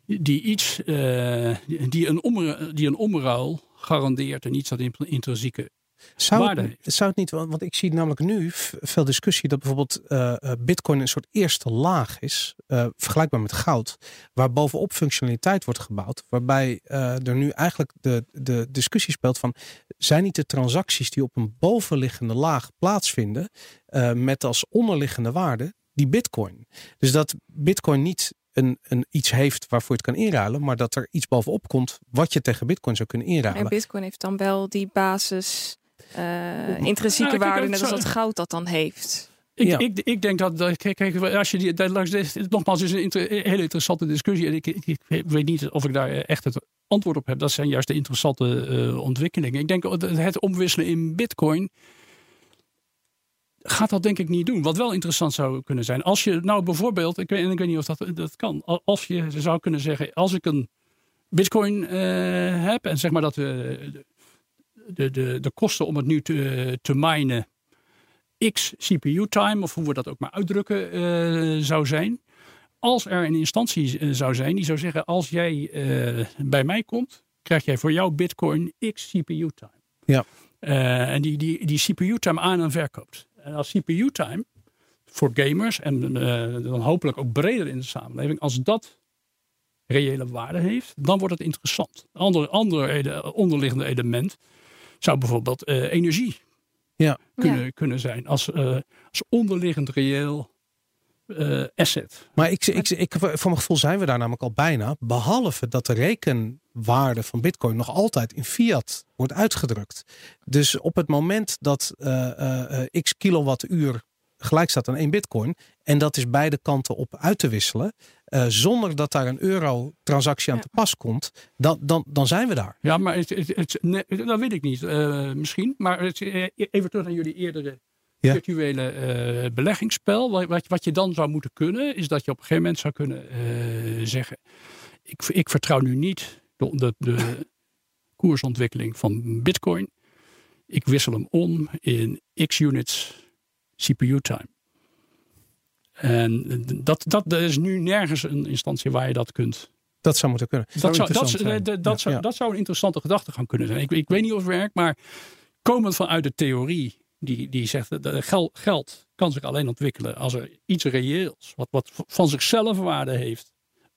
die iets, eh, die, een omru- die een omruil garandeert en iets dat in- intrinsieke Zou waarde het, heeft. zou het niet, want want ik zie namelijk nu veel discussie dat bijvoorbeeld eh, eh, Bitcoin een soort eerste laag is, eh, vergelijkbaar met goud, waar bovenop functionaliteit wordt gebouwd, waarbij eh, er nu eigenlijk de, de discussie speelt van zijn niet de transacties die op een bovenliggende laag plaatsvinden, eh, met als onderliggende waarde die Bitcoin. Dus dat Bitcoin niet een, een iets heeft waarvoor je het kan inruilen, maar dat er iets bovenop komt wat je tegen Bitcoin zou kunnen En inruilen. Bitcoin heeft dan wel die basis eh, intrinsieke kijk, waarde, dat net als dat goud dat dan heeft. Ik, Ja. ik, ik denk dat, dat kijk, kijk, als je die, dat, nogmaals, het is een inter- hele interessante discussie. En ik, ik, ik weet niet of ik daar echt het antwoord op heb. Dat zijn juist de interessante eh, ontwikkelingen. Ik denk dat het omwisselen in Bitcoin gaat dat denk ik niet doen. Wat wel interessant zou kunnen zijn. Als je nou bijvoorbeeld, ik weet, en ik weet niet of dat, dat kan. Al- Als je zou kunnen zeggen, als ik een Bitcoin eh, heb en zeg maar dat we de, de, de kosten om het nu te, te minen x CPU-time, of hoe we dat ook maar uitdrukken, eh, zou zijn. Als er een instantie eh, zou zijn die zou zeggen: als jij eh, bij mij komt, krijg jij voor jouw Bitcoin x CPU-time. Ja. En die, die, die CPU-time aan en verkoopt. En als CPU-time voor gamers en dan hopelijk ook breder in de samenleving, als dat reële waarde heeft, dan wordt het interessant. Een ander, ander ele- onderliggende element zou bijvoorbeeld eh, energie Ja. kunnen, kunnen zijn als, eh, als onderliggend reëel eh, asset. Maar ik, ik, ik, voor mijn gevoel zijn we daar namelijk al bijna. Behalve dat de rekenwaarde van Bitcoin nog altijd in fiat wordt uitgedrukt. Dus op het moment dat eh, eh, eh, x kilowattuur gelijk staat aan één Bitcoin. En dat is beide kanten op uit te wisselen. eh, zonder dat daar een euro-transactie aan Ja. te pas komt. Dan, dan, dan zijn we daar. Ja, maar het, het, het- nee, dat weet ik niet. eh, misschien. Maar het, eh, even terug naar jullie eerdere Ja. virtuele eh, beleggingsspel. Wat, wat, wat je dan zou moeten kunnen, is dat je op een gegeven moment zou kunnen eh, zeggen: ik, ik vertrouw nu niet de, de, de koersontwikkeling van Bitcoin. Ik wissel hem om in x units CPU time. En dat, dat is nu nergens een instantie waar je dat kunt Dat zou moeten kunnen. dat zou, dat, zijn. dat, dat, Ja. zou, Ja. dat zou een interessante gedachtegang kunnen zijn. Ik, ik weet niet of het werkt, maar komend vanuit de theorie die, die zegt dat geld, geld kan zich alleen ontwikkelen als er iets reëels, wat, wat van zichzelf waarde heeft,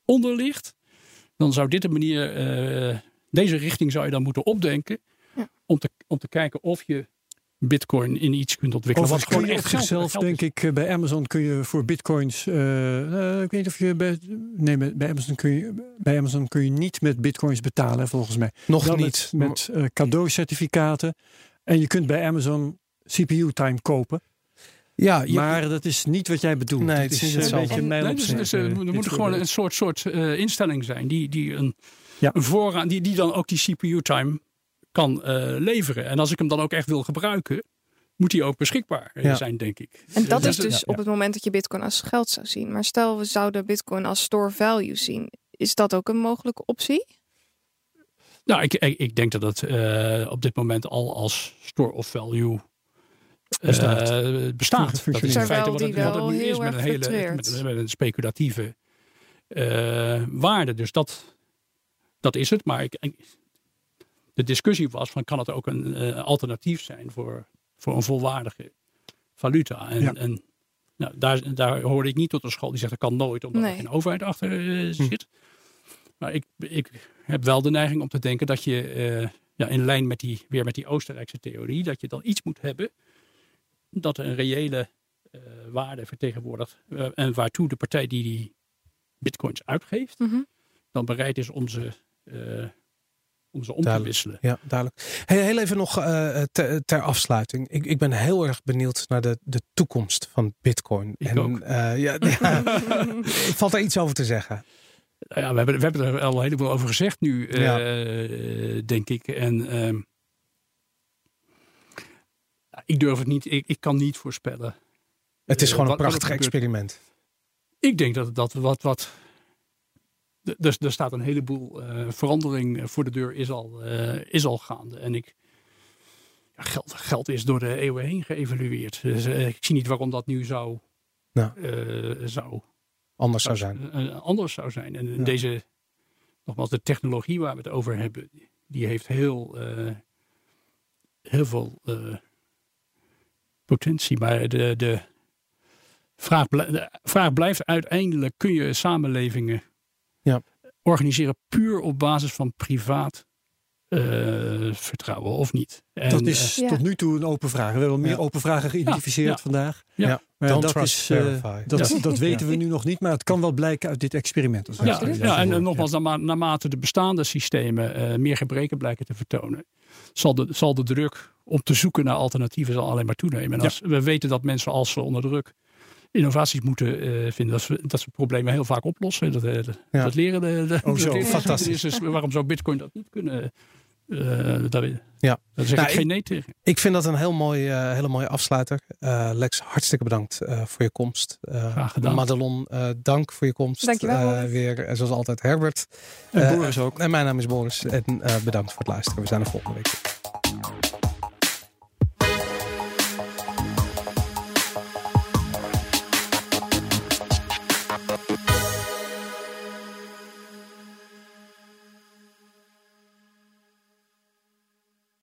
onder ligt, dan zou dit een manier, eh, deze richting zou je dan moeten opdenken Ja. om, te, om te kijken of je Bitcoin in iets kunt ontwikkelen. Overigens kun je op echt zichzelf, denk ik, eh, bij Amazon kun je voor bitcoins. eh, eh, ik weet niet of je bij. Nee, bij Amazon kun je, bij Amazon kun je niet met bitcoins betalen, volgens mij. Nog Wel niet. Met, met eh, cadeaucertificaten. En je kunt bij Amazon CPU-time kopen. ja, je- maar dat is niet wat jij bedoelt. Nee, Het het is een beetje mijl Nee, dus, dus, er moet gewoon een soort, soort eh, instelling zijn die, die een, Ja. een voorraad, die, die dan ook die CPU-time kan eh, leveren. En als ik hem dan ook echt wil gebruiken, moet die ook beschikbaar eh, Ja. zijn, denk ik. En dat is Dus- dus ja. op het moment dat je Bitcoin als geld zou zien. Maar stel we zouden Bitcoin als store value zien. Is dat ook een mogelijke optie? Nou, ik, ik, ik denk dat het eh, op dit moment al als store of value eh, Bestaat. bestaat. Dat is in feite wat het, wat het nu is met een hele met, met een speculatieve eh, waarde. Dus dat, dat is het. Maar ik, ik- de discussie was van kan het ook een eh, alternatief zijn voor, voor een volwaardige valuta. En, Ja. en nou, daar, daar hoorde ik niet tot een school die zegt dat kan nooit omdat Nee. er geen overheid achter Hm. eh, zit. Maar ik, ik heb wel de neiging om te denken dat je eh, ja, in lijn met die, weer met die Oostenrijkse theorie, dat je dan iets moet hebben dat een reële eh, waarde vertegenwoordigt. en waartoe de partij die die bitcoins uitgeeft, Mhm. dan bereid is om ze, eh, om ze om te wisselen. Ja, duidelijk. Hey, heel even nog eh, ter, ter afsluiting. Ik, ik ben heel erg benieuwd naar de, de toekomst van Bitcoin. Ik en, ook. eh, ja, *laughs* ja, valt er iets over te zeggen? Nou ja, we, hebben, we hebben er al een heleboel over gezegd nu, eh, Ja. denk ik. En ehm, ja, ik durf het niet, ik, ik kan niet voorspellen. Het is Eh, gewoon een wat- prachtig experiment. Ik denk dat dat wat. wat dus er staat een heleboel eh, verandering voor de deur, is al, eh, is al gaande. En ik. Ja, geld, geld is door de eeuwen heen geëvalueerd. Dus eh, ik zie niet waarom dat nu zou. Nou. eh, zou, Anders zou zijn. eh, anders zou zijn. En Ja. deze. Nogmaals, de technologie waar we het over hebben. Die heeft heel. eh, heel veel. eh, potentie. Maar de. de Vraag, de vraag blijft uiteindelijk: kun je samenlevingen. Organiseren puur op basis van privaat eh, vertrouwen of niet? En, dat is Ja. tot nu toe een open vraag. We hebben al meer Ja. open vragen geïdentificeerd Ja, ja. vandaag. Ja. Ja. Maar dat, trust, is, eh, dat, Ja. dat weten we nu nog niet, maar het kan wel blijken uit dit experiment. ja, ja, en, nogmaals, naarma- naarmate de bestaande systemen eh, meer gebreken blijken te vertonen, zal de, zal de druk om te zoeken naar alternatieven zal alleen maar toenemen. En Ja. als we weten dat mensen als ze onder druk innovaties moeten eh, vinden, dat ze, dat ze problemen heel vaak oplossen. Dat, eh, dat, Ja. dat leren de, de, Oh, zo. Fantastisch. geschiedenis. Dus waarom zou Bitcoin dat niet kunnen? eh daar, Ja. daar zeg Nou, ik geen nee tegen. Ik vind dat een heel mooi, eh, hele mooie afsluiter. Eh, Lex, hartstikke bedankt eh, voor je komst. Eh, Graag gedaan. Madelon, eh, dank voor je komst. Dankjewel, Eh, weer, zoals altijd, Herbert. En Boris ook. En mijn naam is Boris. En eh, bedankt voor het luisteren. We zijn er volgende week.